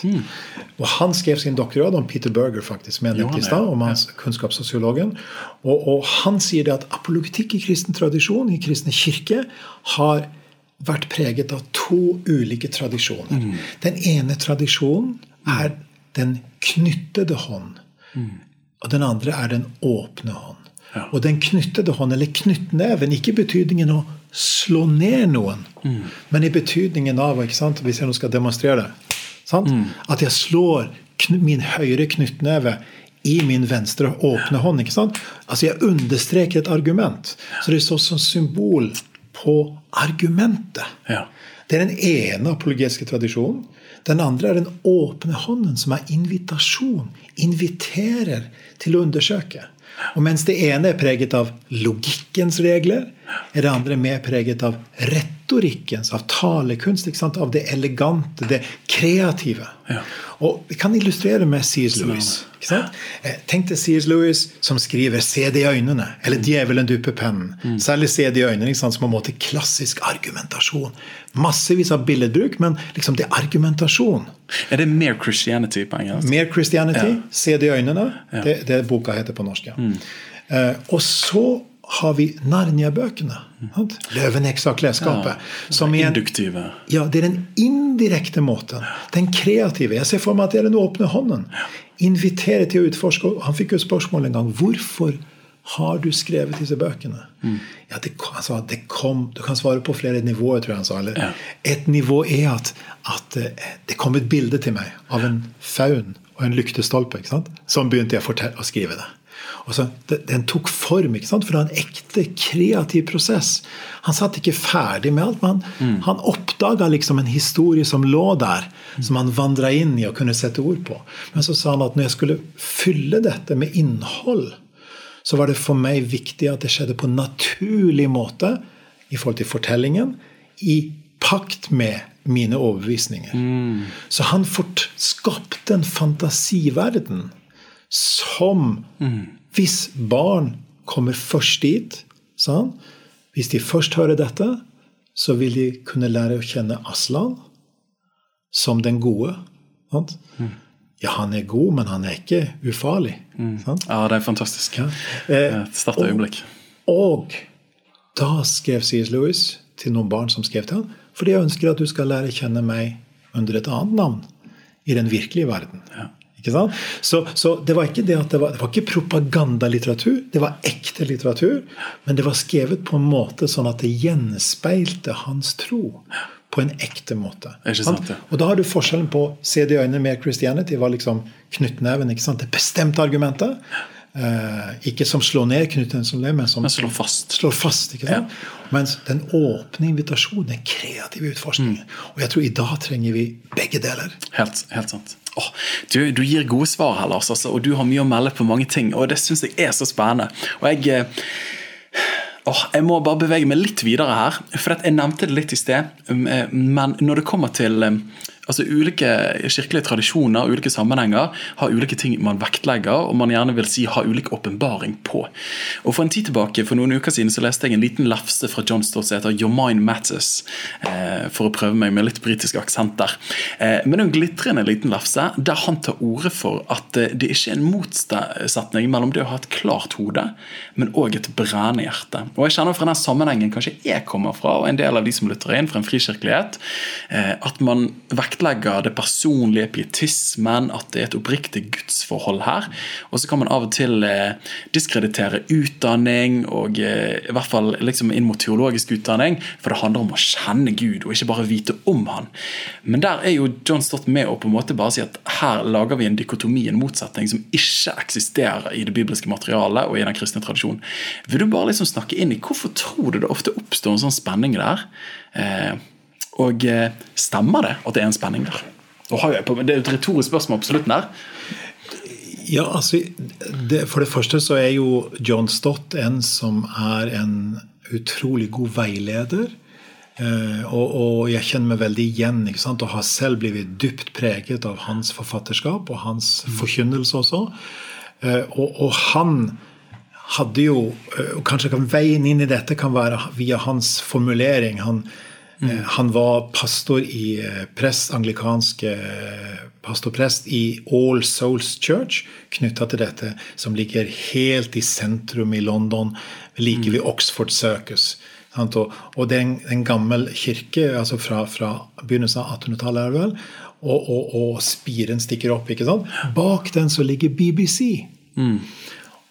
C: Og Han skrev sin doktorgrad om Peter Berger, faktisk, med i
B: han,
C: om hans kunnskapssosiologen. Og, og han sier det at apologetikk i kristen tradisjon, i kristne kirke, har vært preget av to ulike tradisjoner. Den ene tradisjonen er den knyttede hånd. Og den andre er den åpne hånd. Og den knyttede hånd, eller knyttneven, ikke betydningen å slå ned noen, men i betydningen av ikke sant, Hvis jeg nå skal demonstrere det sant? At jeg slår min høyre knyttneve i min venstre åpne hånd. ikke sant? Altså Jeg understreker et argument. Så det står som symbol på argumentet.
B: Ja.
C: Det er den ene apologetiske tradisjonen. Den andre er den åpne hånden, som er invitasjon. Inviterer til å undersøke. Og mens det ene er preget av logikkens regler, er det andre mer preget av retorikkens, av talekunst, av det elegante, det kreative.
B: Ja.
C: Og Vi kan illustrere med C.S. Lewis. Eh, Tenk deg C.S. Lewis som skriver 'Se det i øynene', eller 'Djevelen dupper pennen'. Særlig 'Se det i øynene', ikke sant? som en måte klassisk argumentasjon. Massevis av billedbruk, men liksom det er argumentasjon.
B: Er det mer Christianity på engelsk?
C: Mer Christianity,
B: Ja.
C: se det i øynene. Det, det boka heter på norsk. ja. Eh, og så har vi Narnia-bøkene. sant? 'Løvenes og klesskapet'. som i en-
B: Induktive.
C: ja, det er den indirekte måten. Den kreative. Jeg ser for meg at det er den åpne hånden. Invitere til å utforske. Han fikk jo spørsmål en gang hvorfor har du skrevet disse bøkene. Ja, det, han sa at det kom, Du kan svare på flere nivåer, tror jeg han sa. Eller.
B: Ja.
C: Et nivå er at, at eh, det kom et bilde til meg av en faun og en lyktestolpe. Sånn begynte jeg å, å skrive det. Og så, det, Den tok form, ikke sant? for det var en ekte kreativ prosess. Han satt ikke ferdig med alt, men han, han oppdaga liksom en historie som lå der, som han vandra inn i og kunne sette ord på. Men så sa han at når jeg skulle fylle dette med innhold, så var det for meg viktig at det skjedde på en naturlig måte i forhold til fortellingen, i pakt med mine overbevisninger. Så han fort skapte en fantasiverden som Hvis barn kommer først dit, han, hvis de først hører dette, så vil de kunne lære å kjenne Aslan som den gode. Sant? Ja, han er god, men han er ikke ufarlig. Sant?
B: Ja, det er fantastisk.
C: Ja. Eh,
B: Et sterkt øyeblikk.
C: Og da skrev C.S. Lewis til noen barn som skrev til ham, fordi jeg ønsker at du skal lære å kjenne meg under et annet navn i den virkelige verden. Sant? Så, så det var ikke det at det var, det var ikke propagandalitteratur, det var ekte litteratur, men det var skrevet på en måte sånn at det gjenspeilte hans tro. På en ekte måte.
B: Sant, ja.
C: Og da har du forskjellen på se det i øynene med Christianity var liksom knyttneven. Det bestemte argumentet. Eh, ikke som slår ned knyttneven, som det, men som
B: Men slår fast.
C: slår fast. ikke sant? Mens den åpne invitasjonen, den kreative utforskningen. Og jeg tror i dag trenger vi begge deler.
B: Helt, helt sant. Åh, du, du gir gode svar her, Lars, altså, og du har mye å melde på mange ting. Og det syns jeg er så spennende. Og jeg Oh, Jeg må bare bevege meg litt videre her. For jeg nevnte det litt i sted. eh, Men når det kommer til um, altså Ulike kirkelige tradisjoner ulike sammenhenger har ulike ting man vektlegger, og man gjerne vil si har ulik åpenbaring på. Og For en tid tilbake, for noen uker siden så leste jeg en liten lefse fra John Stott som heter 'Your Mind Matters', eh, for å prøve meg med litt britisk aksent der. Eh, men en glitrende liten lefse der han tar ordet for at eh, det ikke er en motsetning mellom det å ha et klart hode, men òg et brennende hjerte. Og jeg kjenner fra den sammenhengen kanskje jeg kommer fra, og en del av de som lytter inn fra en frikirkelighet, eh, at man vektlegger det personlige, pietismen, at det er et oppriktig gudsforhold her. Og så kan man av og til eh, diskreditere utdanning, og eh, i hvert fall liksom inn mot teologisk utdanning, for det handler om å kjenne Gud, og ikke bare vite om han. Men der er jo John Stott med å på en måte bare si at her lager vi en dikotomi, en motsetning, som ikke eksisterer i det bibelske materialet og i den kristne tradisjonen. Vil du bare liksom snakke inn i hvorfor tror du det ofte oppstår en sånn spenning der? Eh, og eh, stemmer det at det er en spenning der? Det er et retorisk spørsmål på slutten her.
C: Ja, altså, det, For det første så er jo John Stott en som er en utrolig god veileder. Eh, og, og jeg kjenner meg veldig igjen ikke sant? og har selv blitt dypt preget av hans forfatterskap og hans forkynnelse også. Eh, og, og han hadde jo og Kanskje kan veien inn i dette kan være via hans formulering. Han, eh, han var pastor i eh, prest, anglikanske eh, pastorprest i All Souls Church knytta til dette, som ligger helt i sentrum i London, like ved Oxford Circus. Og, det er en, gammel kirke altså fra, fra begynnelsen av 1800-tallet. er det vel, og, og, og spiren stikker opp. ikke sant? Bak den så ligger BBC.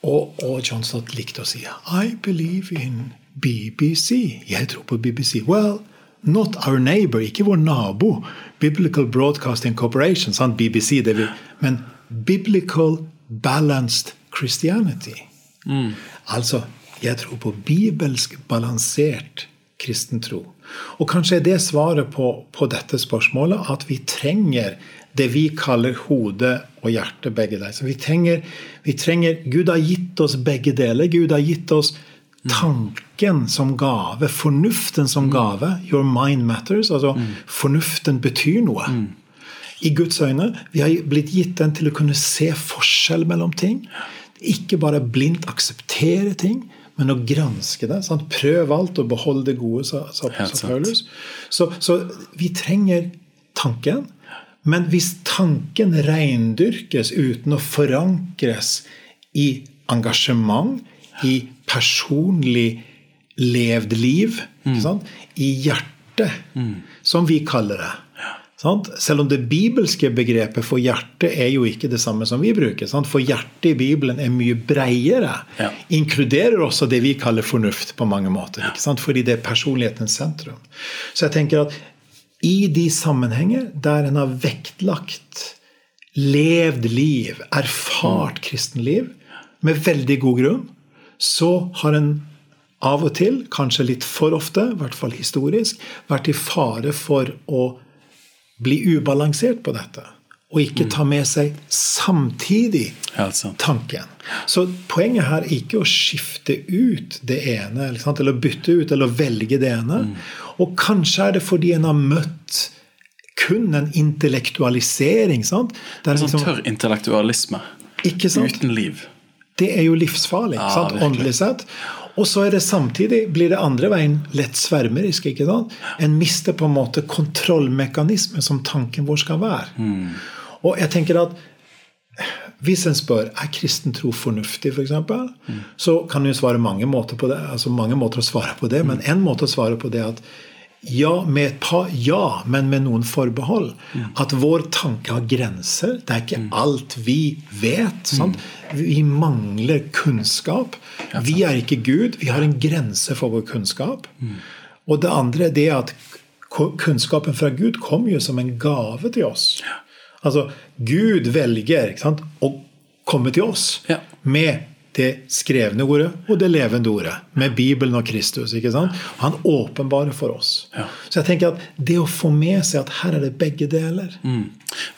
C: Og, og John Stott likte å si I believe in BBC. Jeg tror på BBC. Well, not our neighbor, ikke vår nabo. Biblical Broadcasting Corporation, sant? BBC, det vi, men Biblical Balanced Christianity. Altså, jeg tror på bibelsk balansert kristen tro. Og kanskje er det svaret på, på dette spørsmålet at vi trenger det vi kaller hode og hjerte, begge deler. Så vi trenger, vi trenger Gud har gitt oss begge deler. Gud har gitt oss tanken som gave, fornuften som gave. Your mind matters. Altså fornuften betyr noe. I Guds øyne. Vi har blitt gitt den til å kunne se forskjell mellom ting. Ikke bare blindt akseptere ting, men å granske det. Sant? Prøv alt og behold det gode, sa, sa, sa. Paulus. Så, så vi trenger tanken. Men hvis tanken reindyrkes uten å forankres i engasjement, i personlig levd liv. Mm. I hjertet, mm. som vi kaller det. Sant? Selv om det bibelske begrepet for hjerte er jo ikke det samme som vi bruker. Sant? For hjertet i Bibelen er mye bredere. Ja. Inkluderer også det vi kaller fornuft på mange måter. Ja. Fordi det er personlighetens sentrum. Så jeg tenker at i de sammenhenger der en har vektlagt levd liv, erfart kristenliv, med veldig god grunn, så har en av og til, kanskje litt for ofte, i hvert fall historisk, vært i fare for å bli ubalansert på dette. Og ikke ta med seg samtidig tanken. Så poenget her er ikke å skifte ut det ene, eller bytte ut eller velge det ene. Mm. Og kanskje er det fordi en har møtt kun en intellektualisering. sant?
B: Det er en sånn tørr intellektualisme uten liv.
C: Det er jo livsfarlig, ja, åndelig sett. Og så er det samtidig blir det andre veien lett svermerisk. ikke sant? En mister på en måte kontrollmekanismen som tanken vår skal være. Mm. Og jeg tenker at hvis en spør er kristen tro fornuftig, f.eks., for mm. så kan en svare mange måter på det. altså mange måter å svare på det. Men en måte å svare på det er at ja, med et par, ja, men med noen forbehold. Mm. At vår tanke har grenser. Det er ikke mm. alt vi vet. Sant? Vi mangler kunnskap. Vi er ikke Gud. Vi har en grense for vår kunnskap. Mm. Og det andre er det at kunnskapen fra Gud kommer jo som en gave til oss. Altså, Gud velger sant, å komme til oss med det skrevne ordet og det levende ordet. Med Bibelen og Kristus. ikke sant? Han åpenbarer for oss. Ja. Så jeg tenker at det å få med seg at her er det begge deler mm.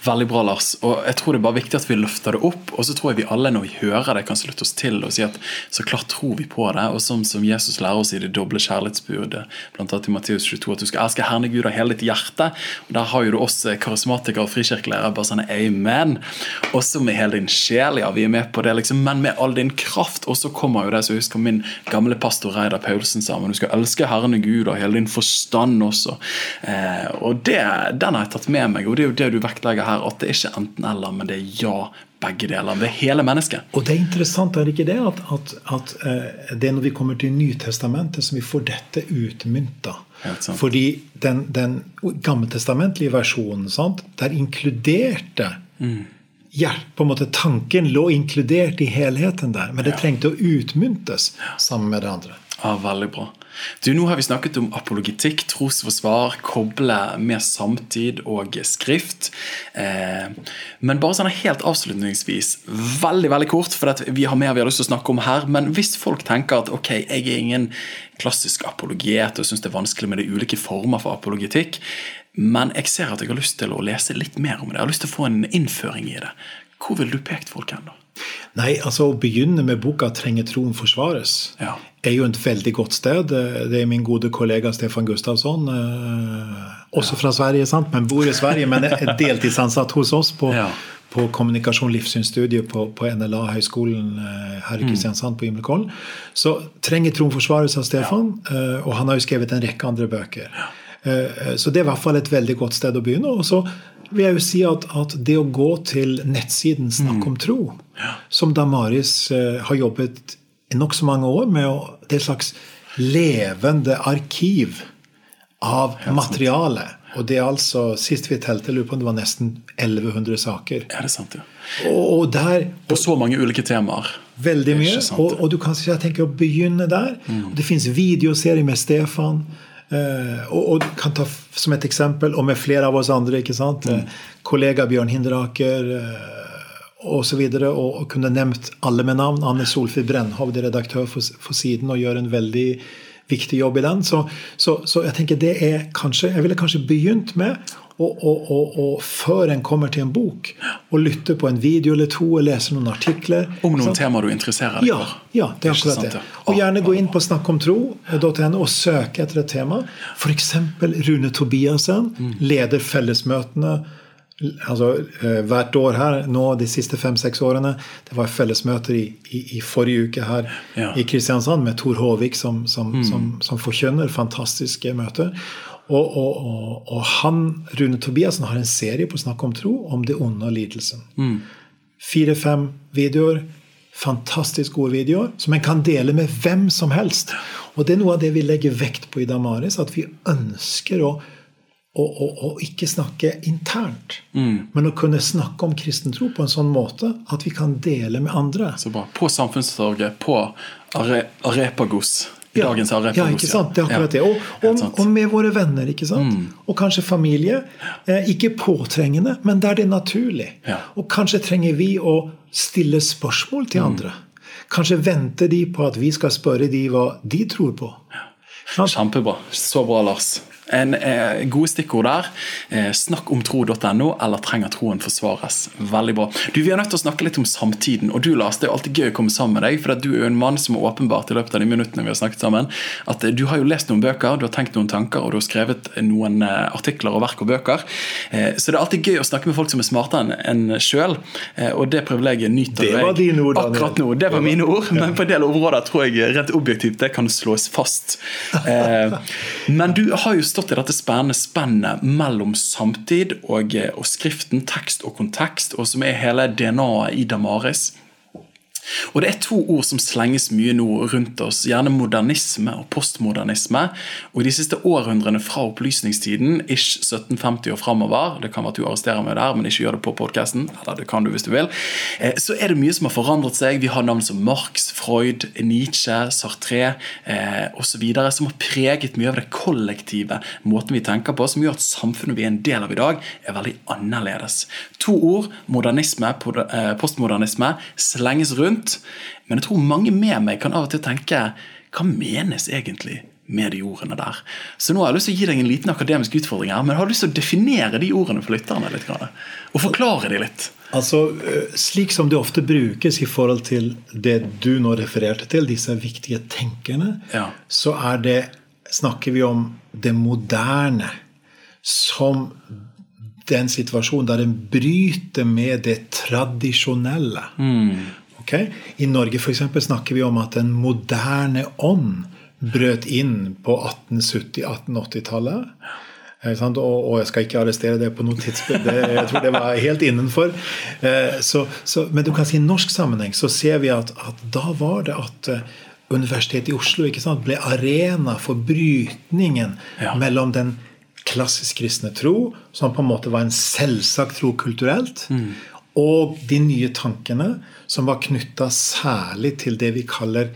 B: Veldig bra, Lars. Og jeg tror det er bare viktig at vi løfter det opp. Og så tror jeg vi alle når vi hører det, kan slutte oss til og si at så klart tror vi på det. Og som, som Jesus lærer oss i det doble kjærlighetsbudet, bl.a. i Matteus 22, at du skal elske Herren Gud av hele ditt hjerte. Og Der har jo du oss karismatikere og frikirkelærere bare sånn amen. Også med hele din sjel, ja, vi er med på det, liksom. Men med all din kraft. Og så kommer jo det så husker min gamle pastor Reidar Paulsen sa, men du skal elske Herren Gud av hele din forstand også. Eh, og det, den har jeg tatt med meg, og det er jo det du vektlegger vektlegger her at det er ikke enten-eller, men det er ja, begge deler. Det er hele mennesket.
C: Og det er interessant, er det ikke det, at, at, at uh, det er når vi kommer til Nytestamentet, som vi får dette utmynta. Fordi den, den gammeltestamentlige versjonen, sant, der inkluderte mm. Ja, på en måte Tanken lå inkludert i helheten der, men det trengte å utmyntes sammen med det andre.
B: Ja, veldig bra. Du, Nå har vi snakket om apologitikk, trosforsvar, koble med samtid og skrift. Eh, men bare sånn helt avslutningsvis, veldig veldig kort, for vi har mer vi har lyst til å snakke om her. Men hvis folk tenker at ok, jeg er ingen klassisk apologiet og syns det er vanskelig med de ulike former for apologitikk, men jeg ser at jeg har lyst til å lese litt mer om det, jeg har lyst til å få en innføring i det, hvor vil du pekt folk hen da?
C: Nei, altså Å begynne med boka 'Trenger troen forsvares' ja. Er jo et veldig godt sted. Det er min gode kollega Stefan Gustavsson, eh, også ja. fra Sverige, sant? men bor i Sverige, men er deltidsansatt hos oss på, ja. på kommunikasjon livssynsstudiet på, på NLA-høgskolen eh, her i mm. Kristiansand, mm. på Gimlekollen. Så 'Trenger troen forsvares' av Stefan, ja. og han har jo skrevet en rekke andre bøker. Så det er i hvert fall et veldig godt sted å begynne. Og så vil jeg jo si at, at, det å gå til nettsiden Snakk om mm. tro, ja. som Damaris uh, har jobbet nokså mange år med, å, det slags levende arkiv av materiale. Og det er altså, Sist vi telte, lurer på om det var nesten 1100 saker.
B: Er det sant, ja.
C: Og, og der,
B: På så mange ulike temaer.
C: Veldig mye. Sant, og, og, du kan jeg tenker å begynne der. Mm. Det fins videoserier med Stefan. Uh, og, kan ta som et eksempel, og med flere av oss andre, ikke sant? Mm. kollega Bjørn Hinderaker uh. Og, så og, og kunne nevnt alle med navn. Anne Solfrid Brennhovd er redaktør for, for, Siden og gjør en veldig viktig jobb i den. Så, så, så jeg tenker det er kanskje Jeg ville kanskje begynt med og, og, og, og, før en kommer til en bok, og lytter på en video eller to og leser noen artikler.
B: Om noen temaer du interesserer deg
C: for. Ja, det er akkurat det. Og gjerne gå inn på snakkomtro.no og søke etter et tema. F.eks. Rune Tobiassen mm. leder fellesmøtene altså, eh, hvert år her nå de siste fem-seks årene. Det var fellesmøter i, i, i forrige uke her ja. i Kristiansand med Tor Håvik som, som, mm. som, som forkjønner. Fantastiske møter. Og, og, og, og, han, Rune Tobiassen har en serie på Snakk om tro om det onde og lidelsen. Mm. Fire-fem videoer. fantastisk gode videoer som en kan dele med hvem som helst. Og det er noe av det vi legger vekt på i Damaris, at vi ønsker å, å, å, å ikke snakke internt, men å kunne snakke om kristen tro på en sånn måte at vi kan dele med andre.
B: Så bra. På Samfunnstorget, på Are Arepagos. I dagens Arepagos.
C: Ja, ikke sant? Det er akkurat det. Og, og, og med våre venner, ikke sant? Og kanskje familie. Eh, ikke påtrengende, men der det er naturlig.
B: Ja.
C: Og kanskje trenger vi å stille spørsmål til andre. Kanskje venter de på at vi skal spørre de hva de tror på. Ja.
B: Kjempebra. Så bra, Lars. En eh, Gode stikkord der. Eh, snakk om tro.no, eller trenger troen forsvares. Veldig bra. Du, Vi er nødt til å snakke litt om samtiden. Og du, Lars, det er alltid gøy å komme sammen med deg. For du er jo en mann som har åpenbart i løpet av de minuttene vi har snakket sammen, at eh, du har jo lest noen bøker, du har tenkt noen tanker, og du har skrevet noen eh, artikler og verk og bøker. Eh, så det er alltid gøy å snakke med folk som er smartere enn en sjøl. Eh, og det privilegiet nyter
C: Det var dine ord, Daniel.
B: akkurat nå. Det var mine ord, men på en del områder tror jeg rent objektivt det kan slås fast. Eh, men du har jo stått i dette spennende spennet mellom samtid og, eh, og skriften, tekst og kontekst, og som er hele DNA-et i Damaris. Og Det er to ord som slenges mye nå rundt oss, gjerne modernisme og postmodernisme. Og I De siste århundrene fra opplysningstiden, ish 1750 og framover, det kan være at du arresterer meg der, men ikke gjør det på podkasten, eller det kan du hvis du vil, eh, så er det mye som har forandret seg. Vi har navn som Marx, Freud, Nietzsche, Sartre eh, osv. som har preget mye av det kollektive måten vi tenker på, som gjør at samfunnet vi er en del av i dag, er veldig annerledes. To ord, modernisme, eh, postmodernisme, slenges rundt. Men jeg tror mange med meg kan av og til tenke hva menes egentlig med de ordene der? Så nå har jeg lyst til å gi deg en liten akademisk utfordring her, men har lyst til å definere de ordene for lytterne litt? Og forklare de litt?
C: Altså, eh, Slik som det ofte brukes i forhold til det du nå refererte til, disse viktige tenkerne,
B: Ja.
C: så er det, snakker vi om det moderne som den situasjonen der en bryter med det tradisjonelle. Ok? I Norge eksempel, snakker vi om at den moderne ånd brøt inn på 1870-1880-tallet. Eh. Og, og jeg skal ikke arrestere det på noe tidspunkt. Det, jeg tror det var helt innenfor. Eh, Så, så, men du kan si i norsk sammenheng så ser vi at, at da var det at eh, Universitetet i Oslo sant, ble arena for brytningen
B: Ja.
C: mellom den klassisk kristne tro, som på en måte var en selvsagt tro kulturelt, og de nye tankene som var knytta særlig til det vi kaller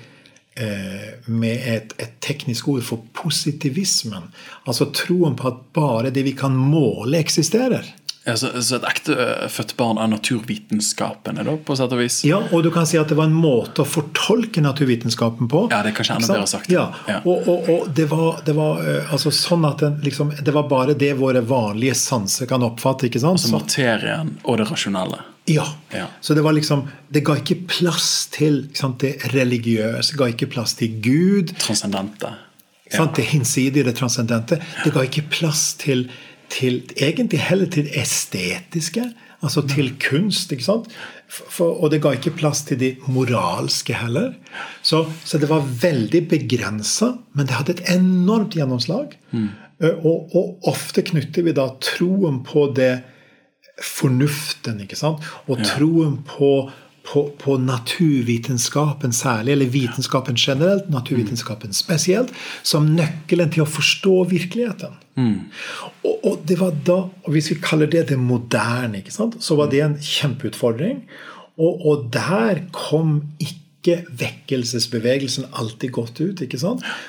C: eh, med et, et teknisk ord for positivismen. Altså troen på at bare det vi kan måle, eksisterer.
B: Ja, så, så et ektefødt barn av naturvitenskapene, da, på sett og vis?
C: Ja, og du kan si at det var en måte å fortolke naturvitenskapen på.
B: Ja, det er kanskje enda bedre sagt.
C: Ja,
B: Ja.
C: Og, og, og det var, det var eh, altså sånn at den, liksom, det var bare det våre vanlige sanser kan oppfatte. ikke sant?
B: Så
C: Så,
B: materien og det rasjonelle.
C: ja.
B: Ja.
C: Så det var liksom, det ga ikke plass til sant, det religiøse, ga ikke plass til Gud.
B: Transcendente.
C: sant, Det hinsidige, det transcendente. Det ga ikke plass til, til egentlig heller til det estetiske, altså til kunst. ikke sant? For, og det ga ikke plass til de moralske heller. Så, så det var veldig begrensa, men det hadde et enormt gjennomslag. Mm. Og, og ofte knytter vi da troen på det fornuften, ikke sant? og troen på på, på naturvitenskapen særlig, eller vitenskapen generelt, naturvitenskapen spesielt, som nøkkelen til å forstå virkeligheten. Og, og det var da, og Hvis vi kaller det det moderne, så var det en kjempeutfordring. Og, og der kom ikke vekkelsesbevegelsen alltid godt ut.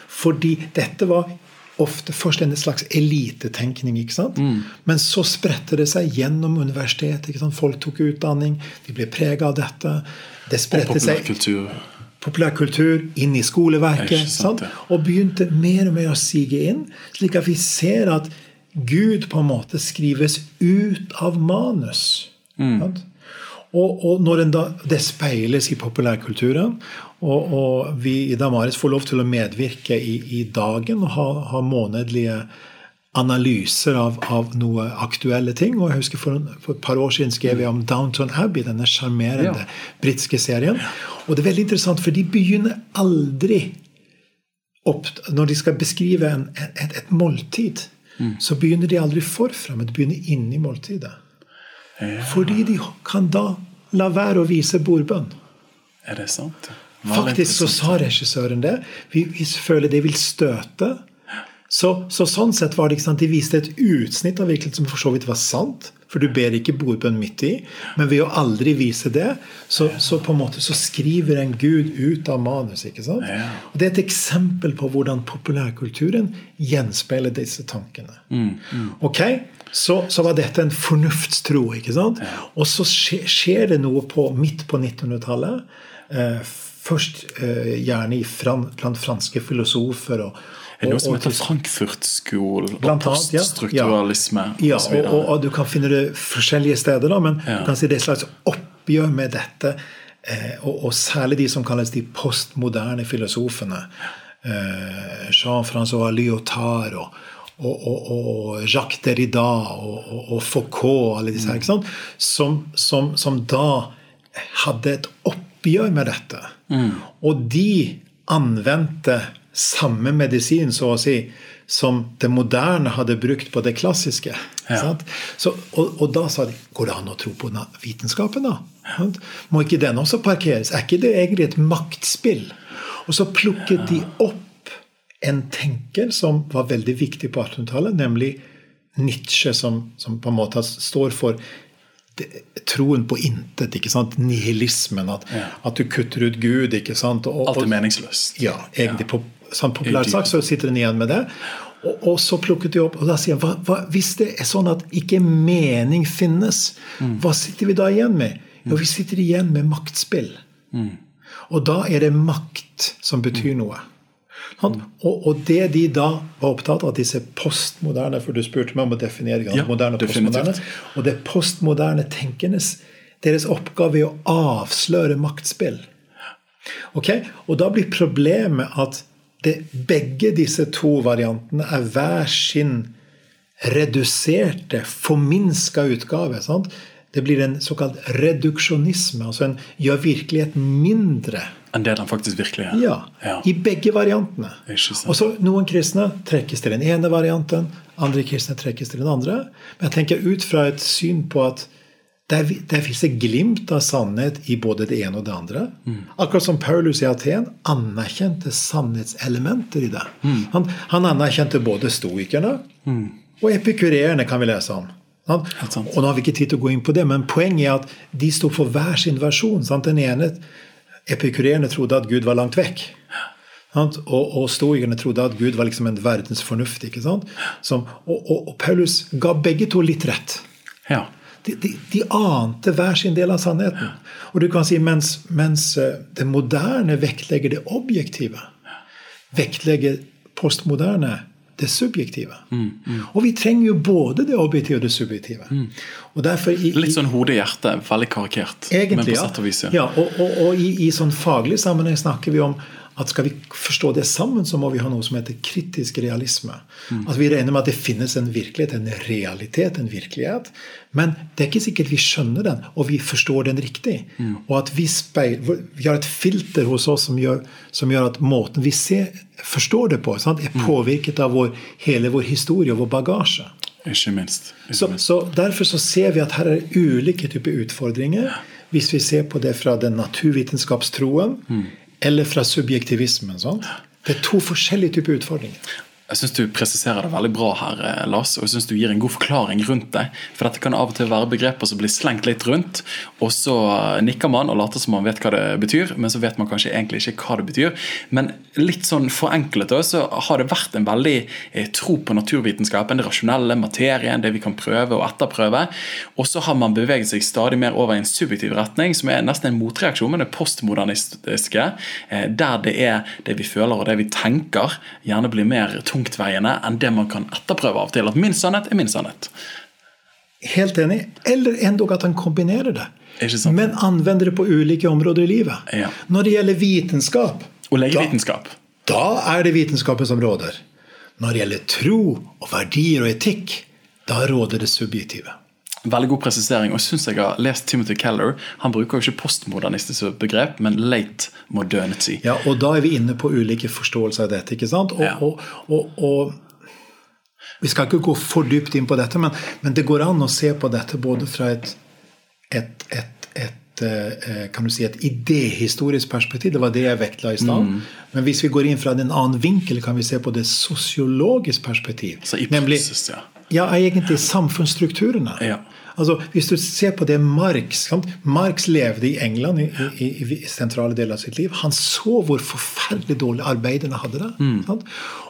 C: Fordi dette var ofte først en slags elitetenkning. ikke sant? Men så spredte det seg gjennom universitetet. ikke sant? Folk tok utdanning, de ble prega av dette. Det spredte seg
B: populærkultur.
C: inn i skoleverket.
B: Sant, ja.
C: Og begynte mer og mer å sige inn, slik at vi ser at Gud på en måte skrives ut av manus.
B: Mm.
C: Og, og når da, det speiles i populærkulturen, og, og vi i Damaris får lov til å medvirke i, i dagen og ha, ha månedlige analyser av, av noe aktuelle ting. Og jeg husker For, en, for et par år siden skrev jeg om Downton Abbey, denne sjarmerende
B: Ja.
C: britiske serien. Og det er veldig interessant, for de begynner aldri opp, Når de skal beskrive en, et, et måltid, så begynner de aldri forfra, men de begynner inni måltidet. Fordi de kan da la være å vise bordbønn.
B: Er det sant?
C: Faktisk så sa regissøren det. Vi, vi føler det vil støte. Så, så, sånn sett var det ikke sant, De viste et utsnitt av virkeligheten som for så vidt var sant. For du ber ikke bordbønn midt i. Men ved å aldri vise det, så, så, på en måte så skriver en Gud ut av manus. ikke sant? Og Det er et eksempel på hvordan populærkulturen gjenspeiler disse tankene.
B: Mm, mm.
C: Ok, så, så, var dette en fornuftstro. ikke sant? Og så skjer, det noe på, midt på 1900-tallet. Eh, først eh, gjerne fran, blant franske filosofer. og
B: er det noe som heter Frankfurt-skolen og poststrukturalisme?
C: Ja, ja og, og, og, du kan finne det forskjellige steder, da, men ja. du kan si det er et slags oppgjør med dette. Eh, og, og, særlig de som kalles de postmoderne filosofene. Eh, Jean-Francois Lyotard og, og, Jacques Derrida og, Foucault alle disse her, ikke sant? Som, som, som da hadde et oppgjør med dette.
B: Mm.
C: Og de anvendte samme medisin, så å si, som det moderne hadde brukt på det klassiske. Ja. Så, og, og, da sa de går det an å tro på vitenskapen, da? Må ikke den også parkeres? Er ikke det egentlig et maktspill? Og så plukket de opp en tenker som var veldig viktig på 1800-tallet, nemlig Nietzsche, som, som, på en måte står for det, troen på intet. ikke sant? Nihilismen. At, ja. at, du kutter ut Gud. ikke sant?
B: Og, Alt er meningsløst.
C: Ja, egentlig ja. på sånn populært sagt, så sitter den igjen med det. Og, og, så plukket de opp og da sier hva, hva, Hvis det er sånn at ikke mening finnes, mm. hva sitter vi da igjen med? Jo, vi sitter igjen med maktspill.
B: Mm.
C: Og da er det makt som betyr noe. Og, og, det de da var opptatt av, disse postmoderne For du spurte meg om å definere ja, moderne og postmoderne. Og det postmoderne tenkenes deres oppgave er å avsløre maktspill. Ok? Og da blir problemet at det, begge disse to variantene er hver sin reduserte, forminska utgave. Sant? Det blir en såkalt reduksjonisme. altså En gjør virkeligheten mindre.
B: Enn det den faktisk virkelig er?
C: Ja. ja. I begge variantene. Og så Noen kristne trekkes til den ene varianten, andre kristne trekkes til den andre. Men jeg tenker ut fra et syn på at der, der fins det glimt av sannhet i både det ene og det andre.
B: Mm.
C: Akkurat som Paulus i Aten anerkjente sannhetselementer i det.
B: Mm.
C: Han, han, anerkjente både stoikerne
B: mm.
C: og epikureerne, kan vi lese om. Og nå har vi ikke tid til å gå inn på det, men poenget er at de sto for hver sin versjon. Sant? Den ene Epikureerne trodde at Gud var langt vekk. Og, og stoikerne trodde at Gud var liksom en verdensfornuft. ikke sant? Som, og, og, og Paulus ga begge to litt rett.
B: Ja
C: de, de, de, ante hver sin del av sannheten. Og du kan si mens, mens eh, det moderne vektlegger det objektive, vektlegger postmoderne det subjektive.
B: Mm, mm.
C: Og vi trenger jo både det objektive og det subjektive.
B: Mm.
C: Og i,
B: Litt sånn hode-hjerte, veldig karikert.
C: Egentlig,
B: men på sett og vis,
C: ja. ja og, og, og i, i, sånn faglig sammenheng snakker vi om at skal vi forstå det sammen, så må vi ha noe som heter kritisk realisme.
B: Mm.
C: At Vi regner med at det finnes en virkelighet, en realitet, en virkelighet. Men det er ikke sikkert vi skjønner den, og vi forstår den riktig.
B: Mm.
C: Og at vi, speil, vi har et filter hos oss som gjør, som gjør at måten vi ser, forstår det på, sant, er mm. påvirket av vår, hele vår historie og vår bagasje.
B: Ikke minst. Ikke
C: så,
B: minst.
C: så, Derfor så ser vi at her er ulike typer utfordringer. Hvis vi ser på det fra den naturvitenskapstroen
B: mm
C: eller fra subjektivismen. Sant? Det er to forskjellige typer utfordringer.
B: Jeg syns du presiserer det veldig bra her, eh, Lars, og jeg synes du gir en god forklaring rundt det. For dette kan av og til være begreper som blir slengt litt rundt, og så eh, nikker man og later som man vet hva det betyr, men så vet man kanskje egentlig ikke hva det betyr. Men litt sånn forenklet så har det vært en veldig eh, tro på naturvitenskapen, det rasjonelle, materien, det vi kan prøve og etterprøve. Og så har man beveget seg stadig mer over i en subjektiv retning, som er nesten en motreaksjon, men det postmodernistiske, der det er det vi føler og det vi tenker, gjerne blir mer tungt tungtveiende enn det man kan etterprøve av og til. At min sannhet er min sannhet.
C: Helt enig. Eller endog at han kombinerer det. Men anvender det på ulike områder i livet.
B: Ja.
C: Når det gjelder vitenskap
B: Og legevitenskap.
C: Da, da er det vitenskapen som råder. Når det gjelder tro og verdier og etikk, da råder det subjektive.
B: Veldig god presisering. og jeg synes jeg har lest Timothy Keller. Han bruker jo ikke postmodernistisk begrep, men late modernity.
C: Ja, og da er vi inne på ulike forståelser av dette. ikke sant? Og,
B: ja.
C: og, og, og, Vi skal ikke gå for dypt inn på dette, men, men, det går an å se på dette både fra et, et, et, et eh, kan du si, et idéhistorisk perspektiv. Det var det jeg vektla i stad. Mm. Men hvis vi går inn fra en annen vinkel, kan vi se på det sosiologisk perspektiv.
B: Så i praksis, ja.
C: Ja, egentlig samfunnsstrukturene.
B: Ja.
C: Altså, hvis du ser på det Marx sant? Marx levde i England i, i, i, sentrale deler av sitt liv. Han så hvor forferdelig dårlig arbeiderne hadde det. Mm.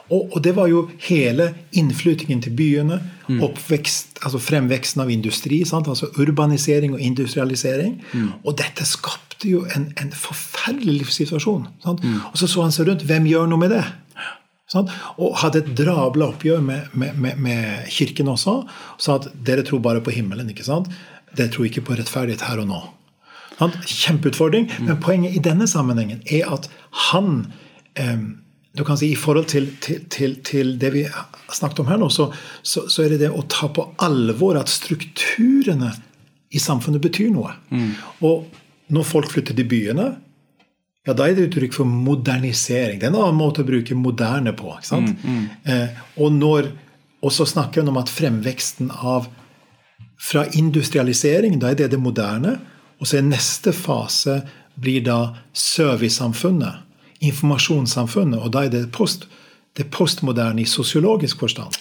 C: Og, og, det var jo hele innflytingen til byene, mm. oppvekst, altså fremveksten av industri, sant? altså urbanisering og industrialisering. Mm. Og dette skapte jo en, en forferdelig livssituasjon. Mm. Og så så han seg rundt. Hvem gjør noe med det? Sånn? Og hadde et drabla oppgjør med, med, med, med, kirken også. Og sa at dere tror bare på himmelen. ikke sant? Dere tror ikke på rettferdighet her og nå. Sånn? Kjempeutfordring. Mm. Men poenget i denne sammenhengen er at han eh, du kan si I forhold til, til, til, til det vi har snakket om her nå, så, så, så, er det det å ta på alvor at strukturene i samfunnet betyr noe. Mm. Og når folk flytter til byene, ja, da er det uttrykk for modernisering. Det er en annen måte å bruke moderne på. ikke sant? Mm, mm. Eh, og, når, og, så snakker hun om at fremveksten av Fra industrialisering, da er det det moderne. Og så er neste fase blir da servicesamfunnet. Informasjonssamfunnet. Og da er det post, det postmoderne i sosiologisk forstand.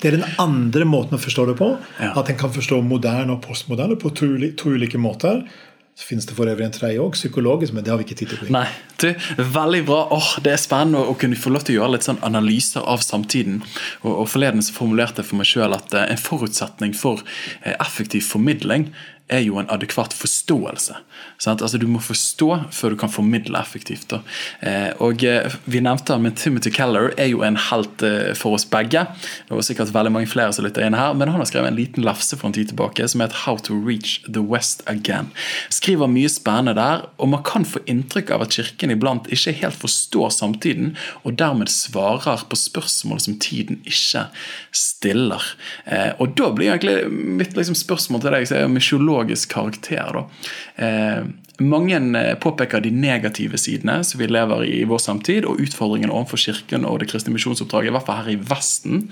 C: Det er den andre måten å forstå det på. Ja. At en kan forstå moderne og postmoderne på to, to ulike måter. Så finnes det for øvrig en tredje òg, psykologisk, men det har vi ikke tid til
B: Nei, du, Veldig bra. Åh, Det er spennende å, kunne få lov til å gjøre litt sånn analyser av samtiden. Og, og Forleden så formulerte jeg for meg sjøl at uh, en forutsetning for uh, effektiv formidling er jo en adekvat forståelse. Sant? Altså Du må forstå før du kan formidle effektivt. Eh, og eh, Vi nevnte han, men Timothy Keller er jo en helt eh, for oss begge. Det var sikkert veldig mange flere som lytter inn her, men han har skrevet en liten lafse for en tid tilbake som heter How to Reach the West Again. Skriver mye spennende der, og man kan få inntrykk av at Kirken iblant ikke helt forstår samtiden, og dermed svarer på spørsmål som tiden ikke stiller. Eh, og Da blir egentlig mitt liksom, spørsmål til deg, så er jo psykologisk karakter. Eh, mange eh, påpeker de negative sidene som vi lever i i vår samtid, og utfordringene overfor Kirken og det kristne misjonsoppdraget, i hvert fall her i Vesten.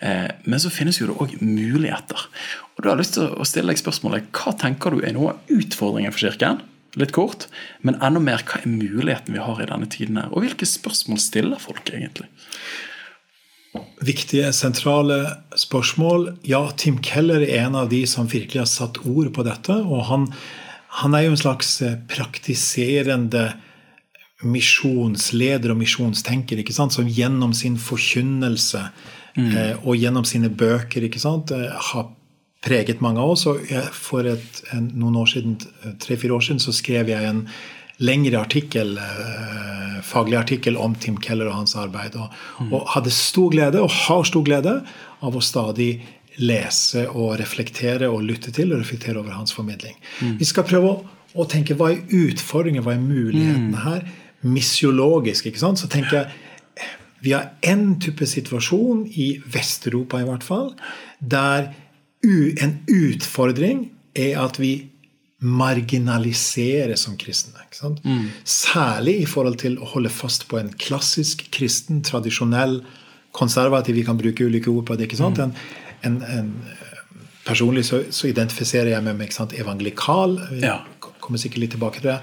B: Eh, men så finnes jo det òg muligheter. Og da har jeg lyst til å stille deg spørsmålet, Hva tenker du er noe av utfordringen for Kirken? Litt kort, men enda mer hva er muligheten vi har i denne tiden her? Og hvilke spørsmål stiller folk egentlig?
C: Viktige, sentrale spørsmål. Ja, Tim Keller er en av de som virkelig har satt ord på dette. Og han, han er jo en slags eh, praktiserende misjonsleder og misjonstenker, ikke sant? som gjennom sin forkynnelse mm. eh, og gjennom sine bøker ikke sant? Eh, har preget mange av oss. Og for et, en, noen år siden, tre-fire år siden så skrev jeg en lengre artikkel, eh, faglig artikkel om Tim Keller og hans arbeid. Og, mm. og, hadde stor glede, og har stor glede, av å stadig lese og reflektere og lytte til og reflektere over hans formidling. Mm. Vi skal prøve å, å, tenke hva er utfordringen, hva er mulighetene mm. her? Misiologisk, ikke sant? Så tenker jeg vi har en type situasjon, i Vest-Europa i hvert fall, der en utfordring er at vi marginalisere som kristne. Mm. Særlig i forhold til å holde fast på en klassisk kristen, tradisjonell, konservativ Vi kan bruke ulike ord på det. ikke sant? Mm. En, en, en, personlig så, så, identifiserer jeg meg med sant, evangelikal. Vi ja. kommer sikkert litt tilbake til det.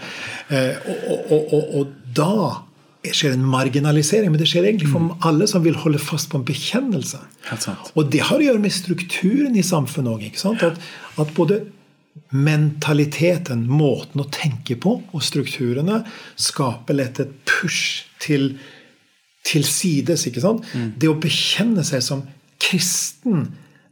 C: Eh, og, og, og, og, da skjer en marginalisering. Men det skjer egentlig for mm. alle som vil holde fast på en bekjennelse. Og det har å gjøre med strukturen i samfunnet òg. At, at både mentaliteten, måten å tenke på, og strukturene skaper lett et push til, til sides. ikke sant? Mm. Det å bekjenne seg som kristen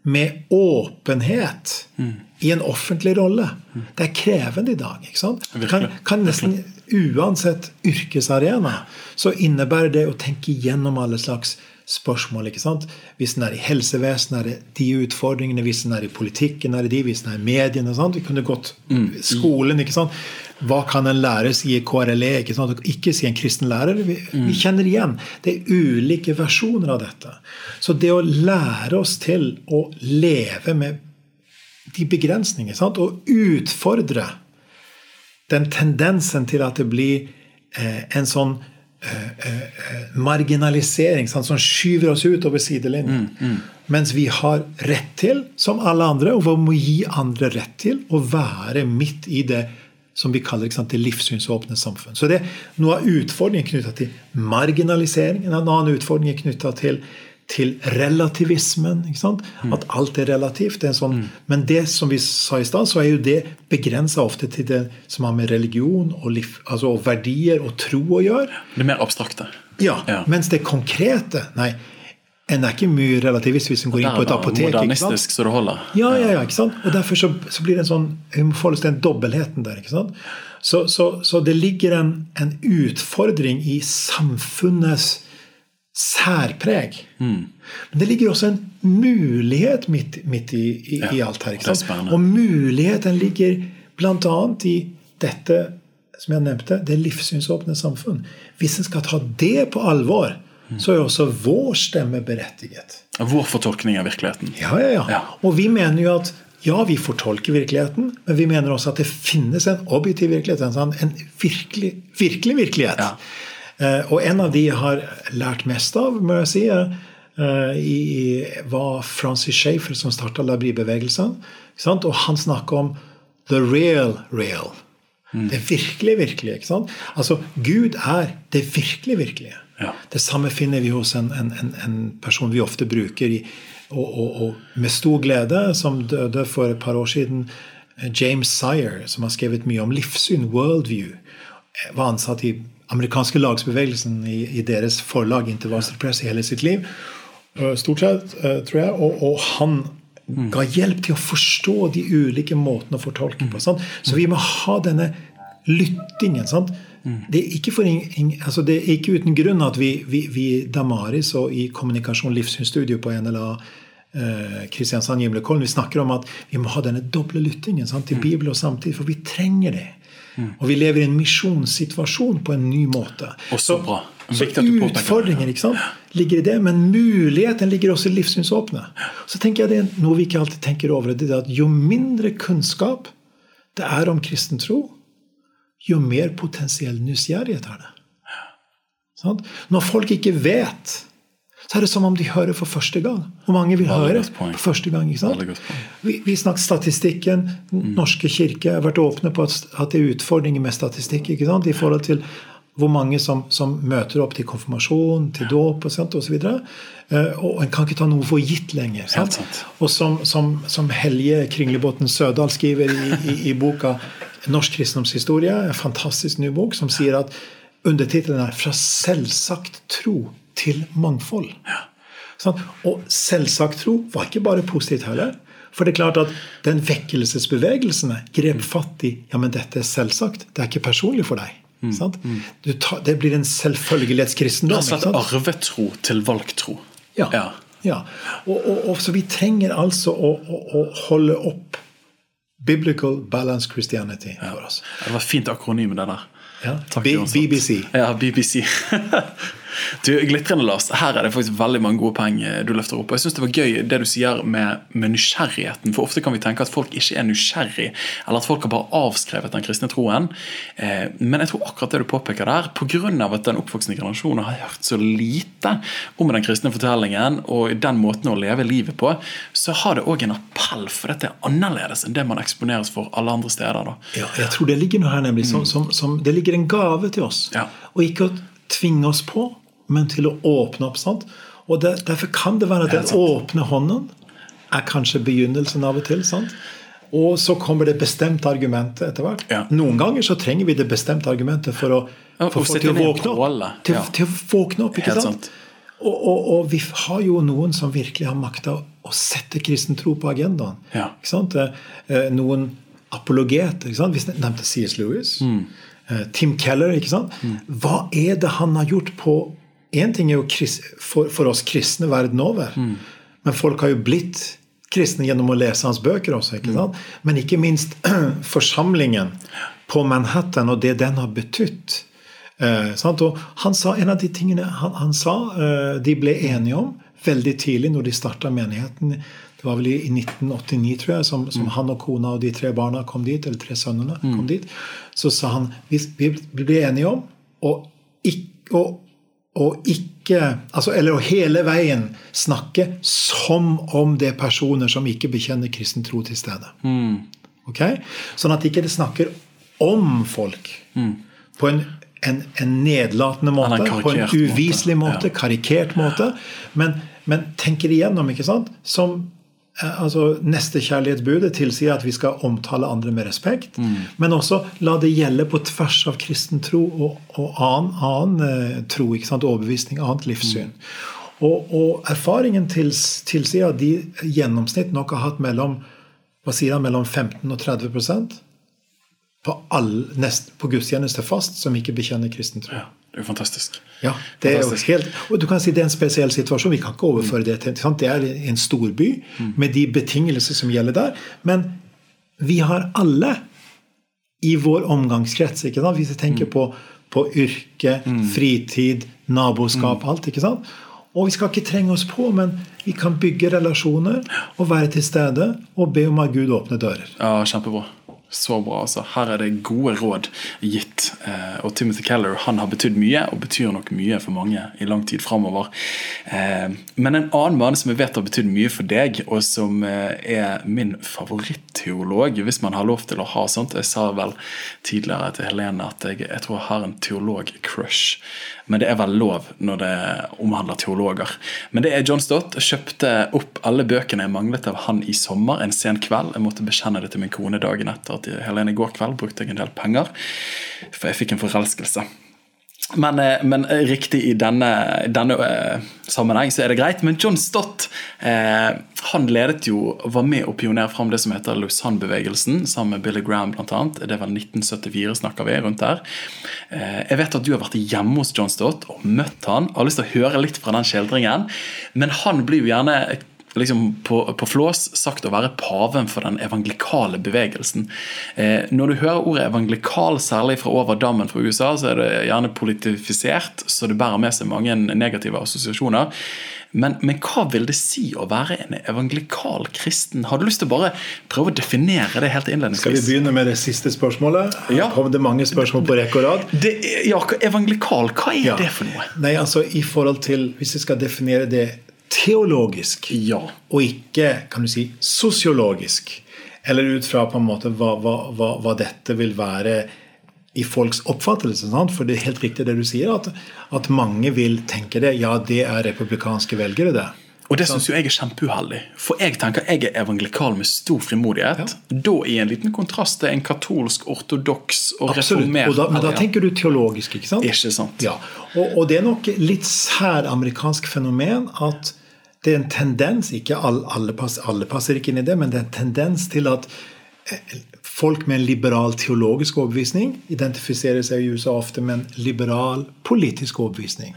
C: med åpenhet mm. i en offentlig rolle, mm. det er krevende i dag. ikke sant? Kan, kan nesten Uansett yrkesarena så innebærer det å tenke gjennom alle slags spørsmål. ikke sant? Hvis den er i helsevesenet, er det de utfordringene. Hvis den er i politikken, er det de. Hvis den er i mediene. Sant? Vi kunne gått mm. skolen. ikke sant? Hva kan en lærer si i KRLE? Ikke, sant? ikke si en kristen lærer. Vi, mm. vi, kjenner igjen. Det er ulike versjoner av dette. Så det å lære oss til å leve med de begrensninger, sant? og utfordre den tendensen til at det blir eh, en sånn marginalisering sant, som skyver oss ut over sidelinjen. Mm, mm. Mens vi har rett til, som alle andre, og vi må gi andre rett til, å være midt i det som vi kaller sant, det livssynsåpne samfunn. Så det er noe av utfordringen knytta til marginalisering. En annen utfordring er knytta til, til relativismen. Mm. At alt er relativt. Er sånn, mm. Men det som vi sa i stad, så er jo det begrensa ofte til det som har med religion og, liv, altså, og verdier og tro å gjøre.
B: Det mer abstrakte.
C: Ja, ja. Mens det konkrete Nei. En er ikke mye relativist hvis en går inn på et apotek.
B: Modernistisk så det holder.
C: Ja, ja, ja, ikke sant? Og Derfor så, så blir det en sånn forhold til den dobbeltheten der. ikke sant? Så, så, så det ligger en, en, utfordring i samfunnets særpreg. Mm. Men det ligger også en mulighet midt, midt i, i, ja, i, alt her. ikke sant? Og muligheten ligger bl.a. i dette som jeg nevnte, det livssynsåpne samfunn. Hvis en skal ta det på alvor, så er også vår stemme berettiget.
B: Vår fortolkning av virkeligheten.
C: Ja, ja, ja, ja. Og vi mener jo at ja, vi fortolker virkeligheten, men vi mener også at det finnes en objektiv virkelighet. En, sånn, en virkelig, virkelig virkelighet. Ja. Uh, og en av de jeg har lært mest av, må jeg si, i, var Francis Schaefer, som starta Labri-bevegelsen. Og han snakker om the real real. Mm. Det virkelig virkelige. ikke sant? Altså, Gud er det virkelig virkelige. Ja. Det samme finner vi hos en, en, en person vi ofte bruker i, og, og, og, med stor glede, som døde for et par år siden. James Sire, som har skrevet mye om livssyn, worldview, var ansatt i amerikanske lagsbevegelsen i, i deres forlag Intervarsel Press i hele sitt liv. Stort sett, eh, tror jeg. Og, og han ga hjelp til å forstå de ulike måtene å fortolke på. Sant? Så vi må ha denne lyttingen. sant? Det, er for, altså det, er ikke uten grunn at vi, vi, vi Damaris og i Kommunikasjon livssynsstudio på NLA eh, Kristiansand Gimlekollen, vi snakker om at vi må ha denne doble lyttingen sant, til mm. Bibelen og samtidig, for vi trenger det. Mm. Og vi lever i en misjonssituasjon på en ny måte.
B: Også bra.
C: Så utfordringer ikke sant, ligger i det, men muligheten ligger også i livssynsåpne. Så tenker jeg det er noe vi ikke alltid tenker over. det er at Jo mindre kunnskap det er om kristen tro, jo mer potensiell nysgjerrighet er det. Når folk ikke vet, så er det som om de hører for første gang. Hvor mange vil høre for første gang? ikke sant? Vi, vi snakket statistikken. Den norske kirke har vært åpne på at, at det er utfordringer med statistikk ikke sant? i forhold til hvor mange som, som, møter opp til konfirmasjon, til dåp osv. Og, videre. og en kan ikke ta noe for gitt lenger. sant? Og som, som, som Helje Kringlebotn Sødal skriver i, i, i boka Norsk kristendomshistorie, en fantastisk ny bok, som sier at undertittelen er 'Fra selvsagt tro til mangfold'. Ja. Sånn? Og selvsagt tro var ikke bare positivt heller. For det er klart at den vekkelsesbevegelsene grep fatt i ja, men dette er selvsagt. Det er ikke personlig for deg. Mm. Mm. Tar, det blir en selvfølgelighetskristendom.
B: Rett og slett arvetro til valgtro.
C: Ja. ja. ja. Og, og, og, så vi trenger altså å, å, å holde opp Biblical Balance Christianity for oss.
B: Det var fint akronym, det der.
C: Ja. BBC.
B: Ja, BBC. [LAUGHS] Du, Glitrende Lars, her er det faktisk veldig mange gode poeng eh, du løfter opp. og jeg synes Det var gøy det du sier med, med, nysgjerrigheten. for Ofte kan vi tenke at folk ikke er nysgjerrig, eller at folk har bare avskrevet den kristne troen. Eh, men jeg tror akkurat det du påpeker der, pga. at den oppvoksende generasjonen har hørt så lite om den kristne fortellingen og den måten å leve livet på, så har det òg en appell, for dette er annerledes enn det man eksponeres for alle andre steder. Da.
C: Ja, jeg tror det ligger noe her nemlig som, mm. som, som Det ligger en gave til oss. Ja. Og ikke å tvinge oss på, men til å åpne opp. sant? Og det, Derfor kan det være at den åpne hånden er kanskje begynnelsen av og til. sant? Og så kommer det bestemte argumentet etter hvert. Ja. Noen ganger så trenger vi det bestemte argumentet for å, få folk til å våkne opp. Til, til, å våkne opp, ikke sant? Og, og, og, vi har jo noen som virkelig har makta å sette kristen tro på agendaen. Ja. Ikke sant? Eh, noen apologeter. Ikke sant? Vi nevnte C.S. Lewis. Mm. Eh, Tim Keller. ikke sant? Mm. Hva er det han har gjort på Én ting er jo for, for, oss kristne verden over. Mm. Men folk har jo blitt kristne gjennom å lese hans bøker også. ikke sant? Mm. Men ikke minst [CLEARS THROAT] forsamlingen på Manhattan og det den har betydd. Eh, og han sa en av de tingene han, han sa eh, de ble enige om veldig tidlig når de starta menigheten. Det var vel i 1989, tror jeg, som, som mm. han og kona og de tre barna kom dit, eller tre sønnene kom mm. dit. Så sa han vi, vi ble enige om å ikke og ikke altså, Eller å hele veien snakke som om det er personer som ikke bekjenner kristen tro til stede. Mm. Okay? Sånn at ikke det snakker om folk. På en, en, en nedlatende måte,
B: en
C: på en uviselig
B: måte,
C: måte, karikert måte. Men, men tenker igjennom, ikke sant? Som altså, Nestekjærlighetsbudet tilsier at vi skal omtale andre med respekt. Men også la det gjelde på tvers av kristen tro og, og annen, annen eh, tro. ikke sant? Overbevisning, annet livssyn. Og, og erfaringen tils, tilsier at de i gjennomsnitt nok har hatt mellom hva sier han, mellom 15 og 30% på, all, nest, på gudstjeneste fast som ikke bekjenner kristen tro.
B: Ja, det er jo fantastisk.
C: Ja, det er jo helt, og du kan si det er en spesiell situasjon. Vi kan ikke overføre det til sant? Det er en storby med de betingelser som gjelder der. Men vi har alle i vår omgangskrets ikke sant? Hvis vi tenker på, på yrke, fritid, naboskap, alt. ikke sant? Og vi skal ikke trenge oss på, men vi kan bygge relasjoner og være til stede og be om at Gud åpner dører.
B: Ja, Kjempebra. Så bra. altså. Her er det gode råd gitt. Eh, og Timothy Keller han har betydd mye, og betyr nok mye for mange i lang tid framover. Eh, men en annen mann som jeg vet har betydd mye for deg, og som eh, er min favoritteolog, hvis man har lov til å ha sånt Jeg sa vel tidligere til Helene at jeg, jeg tror jeg har en teolog-crush. Men det er vel lov når det omhandler teologer. Men det er John Stott. Kjøpte opp alle bøkene jeg manglet av han i sommer en sen kveld. Jeg måtte bekjenne det til min kone dagen etter at Helene i går kveld brukte jeg en del penger. For jeg fikk en forelskelse. Men, eh, men riktig i denne, denne eh, sammenheng så er det greit. Men John Stott eh, han ledet jo, var med å pionere fram det som heter Lausanne-bevegelsen, sammen med Billy Graham bl.a. Det var 1974 snakker vi rundt der. Eh, jeg vet at du har vært hjemme hos John Stott og møtt han. Jeg har lyst til å høre litt fra den skildringen. Men han blir jo gjerne liksom på, på flås sagt å være paven for den evangelikale bevegelsen. Eh, når du hører ordet evangelikal, særlig fra over dammen fra USA, så er det gjerne politifisert, så det bærer med seg mange negative assosiasjoner. Men, men hva vil det si å være en evangelikal kristen? Har du lyst til å bare prøve å definere det helt innledningsvis?
C: Skal vi begynne med det siste spørsmålet?
B: Ja.
C: kom det mange spørsmål på rekke og rad.
B: Det, ja, evangelikal, hva er
C: Ja.
B: det for noe?
C: Nei, altså i forhold til Hvis vi skal definere det teologisk,
B: Ja.
C: og ikke kan du si, sosiologisk, eller ut fra på en måte hva, hva, hva, dette vil være i folks oppfattelse. Sant? For det er helt riktig det du sier, at, at mange vil tenke det. Ja, det er republikanske velgere, det.
B: Og det syns jeg er kjempeuheldig. For jeg tenker jeg er evangelikal med stor frimodighet. Da i en liten kontrast til en katolsk, ortodoks og
C: Absolutt.
B: reformert
C: Og da, men da tenker du teologisk, ikke sant?
B: Ikke sant?
C: Ja, og, og det er nok litt særamerikansk fenomen at det er en tendens ikke alle, alle, passer, alle passer ikke inn i det, men det er en tendens til at eh, folk med en liberal teologisk overbevisning identifiserer seg i USA ofte med en liberal politisk overbevisning.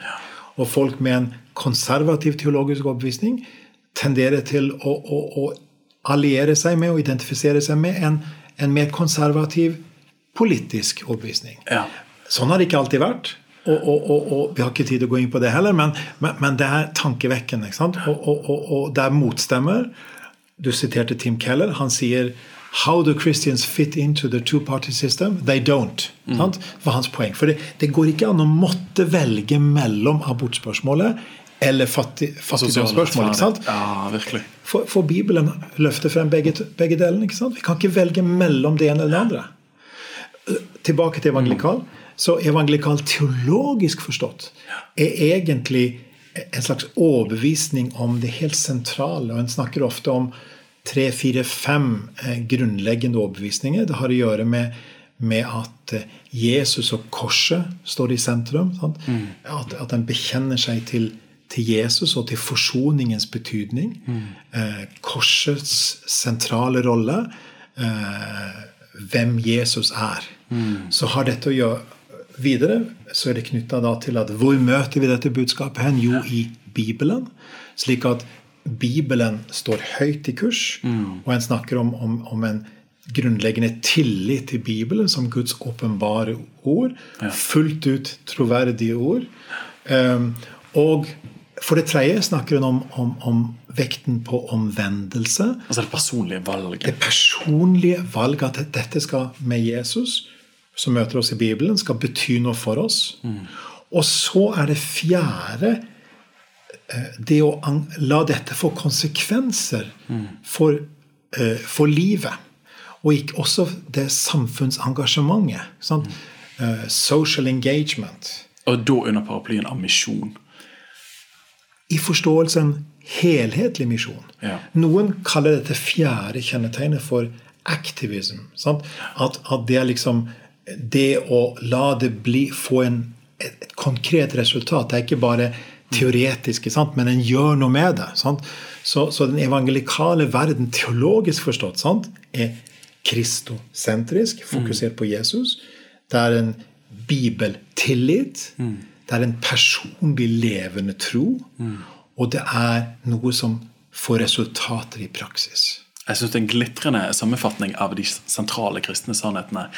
C: Og folk med en konservativ teologisk overbevisning tenderer til å, å, å alliere seg med og identifisere seg med en, en mer konservativ politisk overbevisning.
B: Ja.
C: Sånn har det ikke alltid vært. Og, og, og, og Vi har ikke tid til å gå inn på det heller, men, men, men det er tankevekkende. og det er motstemmer. Du siterte Tim Keller. Han sier How do Christians fit into the two-party system? They don't. Sant? Det var hans poeng. For det, det går ikke an å måtte velge mellom abortspørsmålet eller fattig, fattigdomsspørsmålet. ikke sant?
B: Ja, virkelig.
C: For, for Bibelen løfter frem begge, begge delene. ikke sant? Vi kan ikke velge mellom det ene eller det andre. Tilbake til evangelikal. Så evangelikal teologisk forstått er egentlig en slags overbevisning om det helt sentrale. Og en snakker ofte om tre, fire, fem eh, grunnleggende overbevisninger. Det har å gjøre med, med at eh, Jesus og korset står i sentrum. sant? At, at en bekjenner seg til, til Jesus og til forsoningens betydning. Eh, korsets sentrale rolle. Eh, hvem Jesus er. Så har dette å gjøre Videre så er det knytta til at hvor møter vi dette budskapet hen? Jo, i Bibelen. Slik at Bibelen står høyt i kurs, og en snakker om, om, om en grunnleggende tillit til Bibelen som Guds åpenbare ord. Fullt ut troverdige ord. Um, og for det tredje snakker hun om, om, om vekten på omvendelse.
B: Altså det personlige valget.
C: Det personlige valget at dette skal med Jesus, som møter oss i Bibelen, skal bety noe for oss. Og så er det fjerde det å la dette få konsekvenser for, eh, for livet. Og ikke også det samfunnsengasjementet. Sant? Eh, social engagement.
B: Og da under paraplyen av misjon.
C: I forståelsen helhetlig misjon.
B: Ja.
C: Noen kaller dette fjerde kjennetegnet for activism. Sant? At, at det er liksom det å la det bli, få en, et, et konkret resultat. Det er ikke bare teoretisk, sant? men en gjør noe med det. Sant? Så, så den evangelikale verden, teologisk forstått, sant? er kristosentrisk, fokusert på Jesus. Det er en bibeltillit. Det er en personlig levende tro. Og det er noe som får resultater i praksis.
B: Jeg synes det er en glitrende sammenfatning av de sentrale kristne sannhetene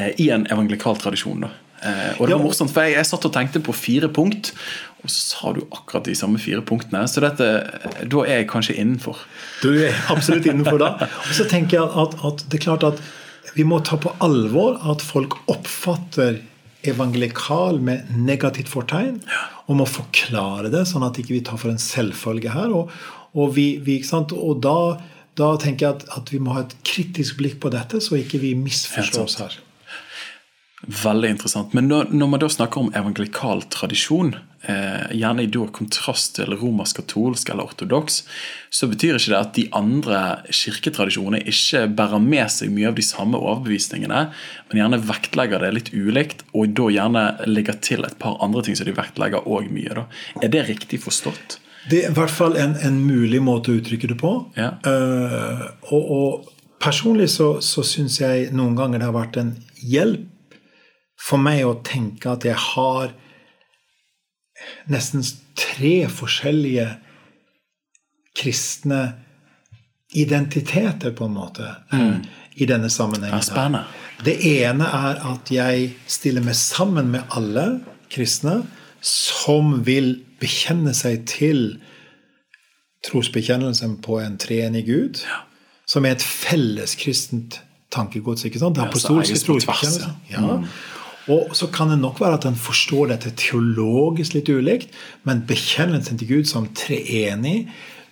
B: eh, i en evangelikal tradisjon. da. Eh, og det var
C: Ja.
B: morsomt, for jeg, jeg satt og tenkte på fire punkt, og så sa du akkurat de samme fire punktene. Så dette, da er jeg kanskje innenfor.
C: Du er absolutt innenfor da. [LAUGHS] Og så tenker jeg at, at det er klart at vi må ta på alvor at folk oppfatter evangelikal med negativt fortegn, og må forklare det, sånn at ikke vi tar for en selvfølge her. Og, og, vi, vi, ikke og da, da tenker jeg at, at vi må ha et kritisk blikk på dette, så ikke vi misforstår oss her.
B: Veldig interessant. Men når, når man da snakker om evangelikal tradisjon, eh, gjerne i da kontrast til romersk-katolsk eller ortodoks, så betyr ikke det at de andre kirketradisjonene ikke bærer med seg mye av de samme overbevisningene, men gjerne vektlegger det litt ulikt, og da gjerne legger til et par andre ting som de vektlegger òg mye. da. Er det riktig forstått?
C: Det er i hvert fall en, en mulig måte å uttrykke det på.
B: Ja.
C: Uh, og, og personlig så, så syns jeg noen ganger det har vært en hjelp for meg å tenke at jeg har nesten tre forskjellige kristne identiteter, på en måte, mm. i denne sammenhengen.
B: Ja.
C: Det ene er at jeg stiller meg sammen med alle kristne som vil bekjenne seg til trosbekjennelsen på en treenig Gud, som er et felles kristent tankegods. ikke sant? Det apostolske
B: ja, på Ja.
C: trosbekjennelse. Og så kan det nok være at en forstår dette teologisk litt ulikt, men bekjennelsen til Gud som treenig,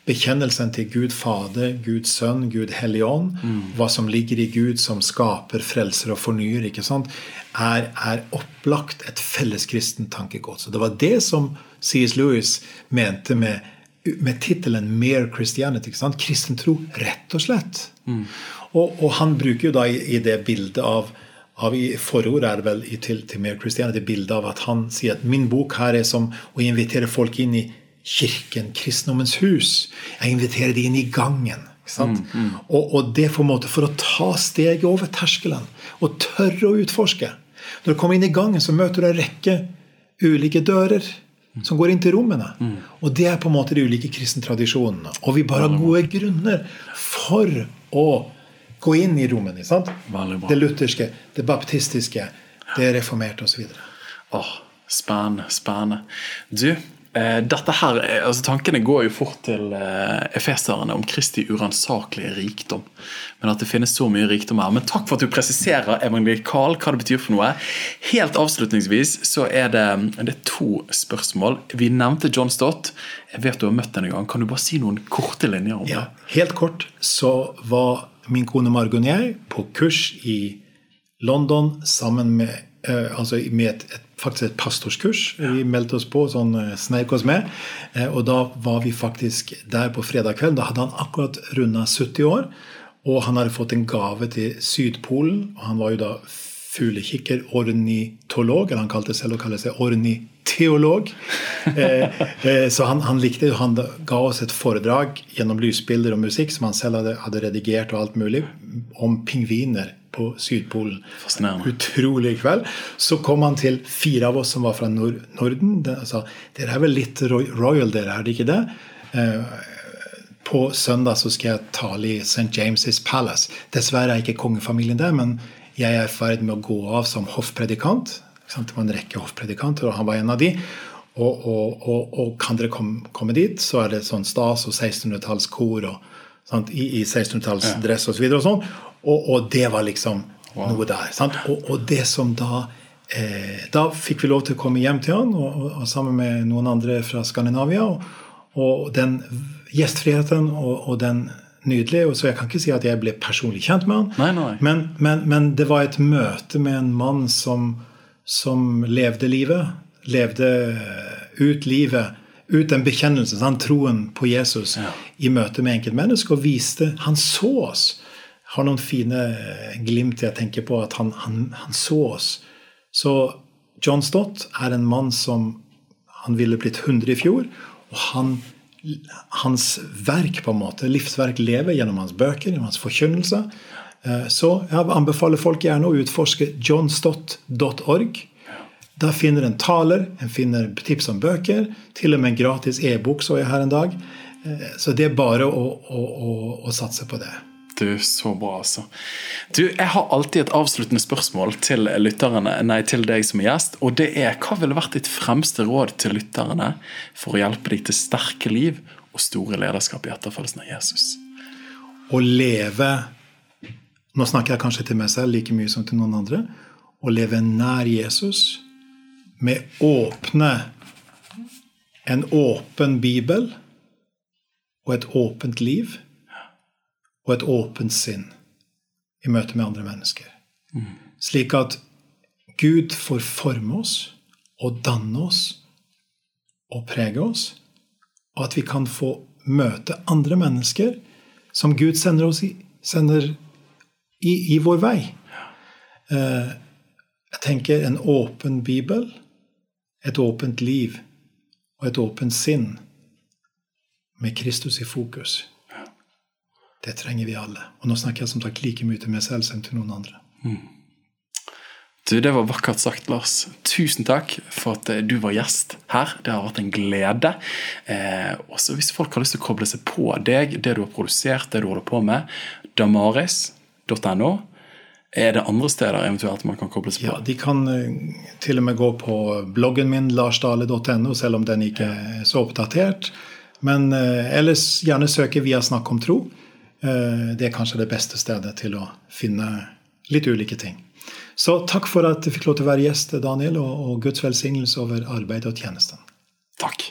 C: bekjennelsen til Gud Fader, Gud Sønn, Gud Hellig Ånd, hva som ligger i Gud som skaper, frelser og fornyer, ikke sant, er, er opplagt et felles kristent tankegods. Og det var det som C.S. Lewis mente med med tittelen 'Mere Christianity'. Ikke sant? Kristen tro, rett og slett. Og, og han bruker jo da i, i det bildet av, av i Forordet er det vel til, til Mere Christianity bildet av at han sier at min bok her er som å invitere folk inn i kirken, kristendommens hus. Jeg inviterer de inn i gangen. Ikke sant? Og, og det på en måte for å ta steget over terskelen og tørre å utforske. Når du kommer inn i gangen, så møter du en rekke ulike dører som går inn til rommene. Og det er på en måte de ulike kristne tradisjonene. Og vi bare har gode grunner for å gå inn i rommene. sant? Det lutherske, det baptistiske, det reformerte osv.
B: Åh, spennende, spennende. Du, eh, dette her, er- altså Tankene går jo fort til eh, efeserne om Kristi uransakelige rikdom. Men at det finnes så mye rikdom her. Men takk for at du presiserer evangelikal, hva det betyr for noe. Helt avslutningsvis så er det, det er to spørsmål. Vi nevnte John Stott. Jeg vet du har møtt henne en gang. Kan du bare si noen korte linjer om
C: Ja, helt kort så var min kone Margot og jeg på kurs i London sammen med, eh, altså med et, et, faktisk et pastorskurs. Vi meldte oss på, sånn eh, sneik oss med. Eh, og da var vi faktisk der på fredag kveld. Da hadde han akkurat runda 70 år. Og han hadde fått en gave til Sydpolen. Og han var jo da fuglekikker, ornitolog, eller han kalte selv å kalle seg orniteolog. Eh, eh, så han, han likte. Han ga oss et foredrag gjennom lysbilder og musikk som han selv hadde, hadde redigert, og alt mulig, om pingviner på Sydpolen. Utrolig kveld. Så kom han til fire av oss som var fra Nord Norden. Det, altså, dere er vel litt roy- royal, dere, er det ikke det? Eh, på søndag så skal jeg tale i St. James' Palace. Dessverre er ikke kongefamilien der, men jeg er i ferd med å gå av som hoffpredikant. Det var en rekke hoffpredikanter, og han var en av de. Og, og, og, og kan dere komme, komme dit, så er det sånn stas og 1600-tallskor i, i 1600-tallsdress osv. Og, sånn. Og, og det var liksom noe der. Og, det som da eh, Da fikk vi lov til å komme hjem til han, og, sammen med noen andre fra Skandinavia. Og, og den gjestfriheten og, og den, nydelig. og Så jeg kan ikke si at jeg ble personlig kjent med han.
B: Nei, nei.
C: Men, men, men det var et møte med en mann som, som levde livet. Levde ut livet. Ut den bekjennelsen, den troen på Jesus,
B: Ja.
C: i møte med enkeltmennesker. Og viste Han så oss. Har noen fine glimt jeg tenker på at han, han, han så oss. Så John Stott er en mann som Han ville blitt 100 i fjor. Og han, hans verk, på en måte, livsverk, lever gjennom hans bøker, gjennom hans forkynnelse. Eh, Så jeg anbefaler folk gjerne å utforske johnstott.org. Der finner en taler, en finner tips om bøker, til og med en gratis e-bok så jeg her en dag. Eh, Så det er bare å, å, å, å satse på det.
B: Du, så bra, altså. Du, Jeg har alltid et avsluttende spørsmål til lytterne, nei, til deg som gjest. Og det er hva ville vært ditt fremste råd til lytterne for å hjelpe deg til sterke liv og store lederskap i etterfølgelsen av Jesus?
C: Å leve Nå snakker jeg kanskje til meg selv like mye som til noen andre. Å leve nær Jesus med åpne En åpen bibel og et åpent liv og et åpent sinn i møte med andre mennesker. Slik at Gud får forme oss og danne oss og prege oss, og at vi kan få møte andre mennesker som Gud sender oss i, sender i, i vår vei. Eh, jeg tenker en åpen bibel, et åpent liv og et åpent sinn med Kristus i fokus. Det trenger vi alle. Og nå snakker jeg som sagt like mye til meg selv som til noen andre.
B: Du, Det var vakkert sagt, Lars. Tusen takk for at eh, du var gjest her. Det har vært en glede. Eh, også Hvis folk har lyst til å koble seg på deg, det du har produsert, det du holder på med, damaris.no. Er det andre steder eventuelt man kan koble seg på?
C: Ja, De kan eh, til og med gå på bloggen min, larsdale.no, selv om den ikke er så oppdatert. Men eh, ellers gjerne søke via Snakk om tro. Eh, det er kanskje det beste stedet til å finne litt ulike ting. Så takk for at du fikk lov til å være gjest, Daniel, og, Guds velsignelse over arbeidet og tjenesten.
B: Takk.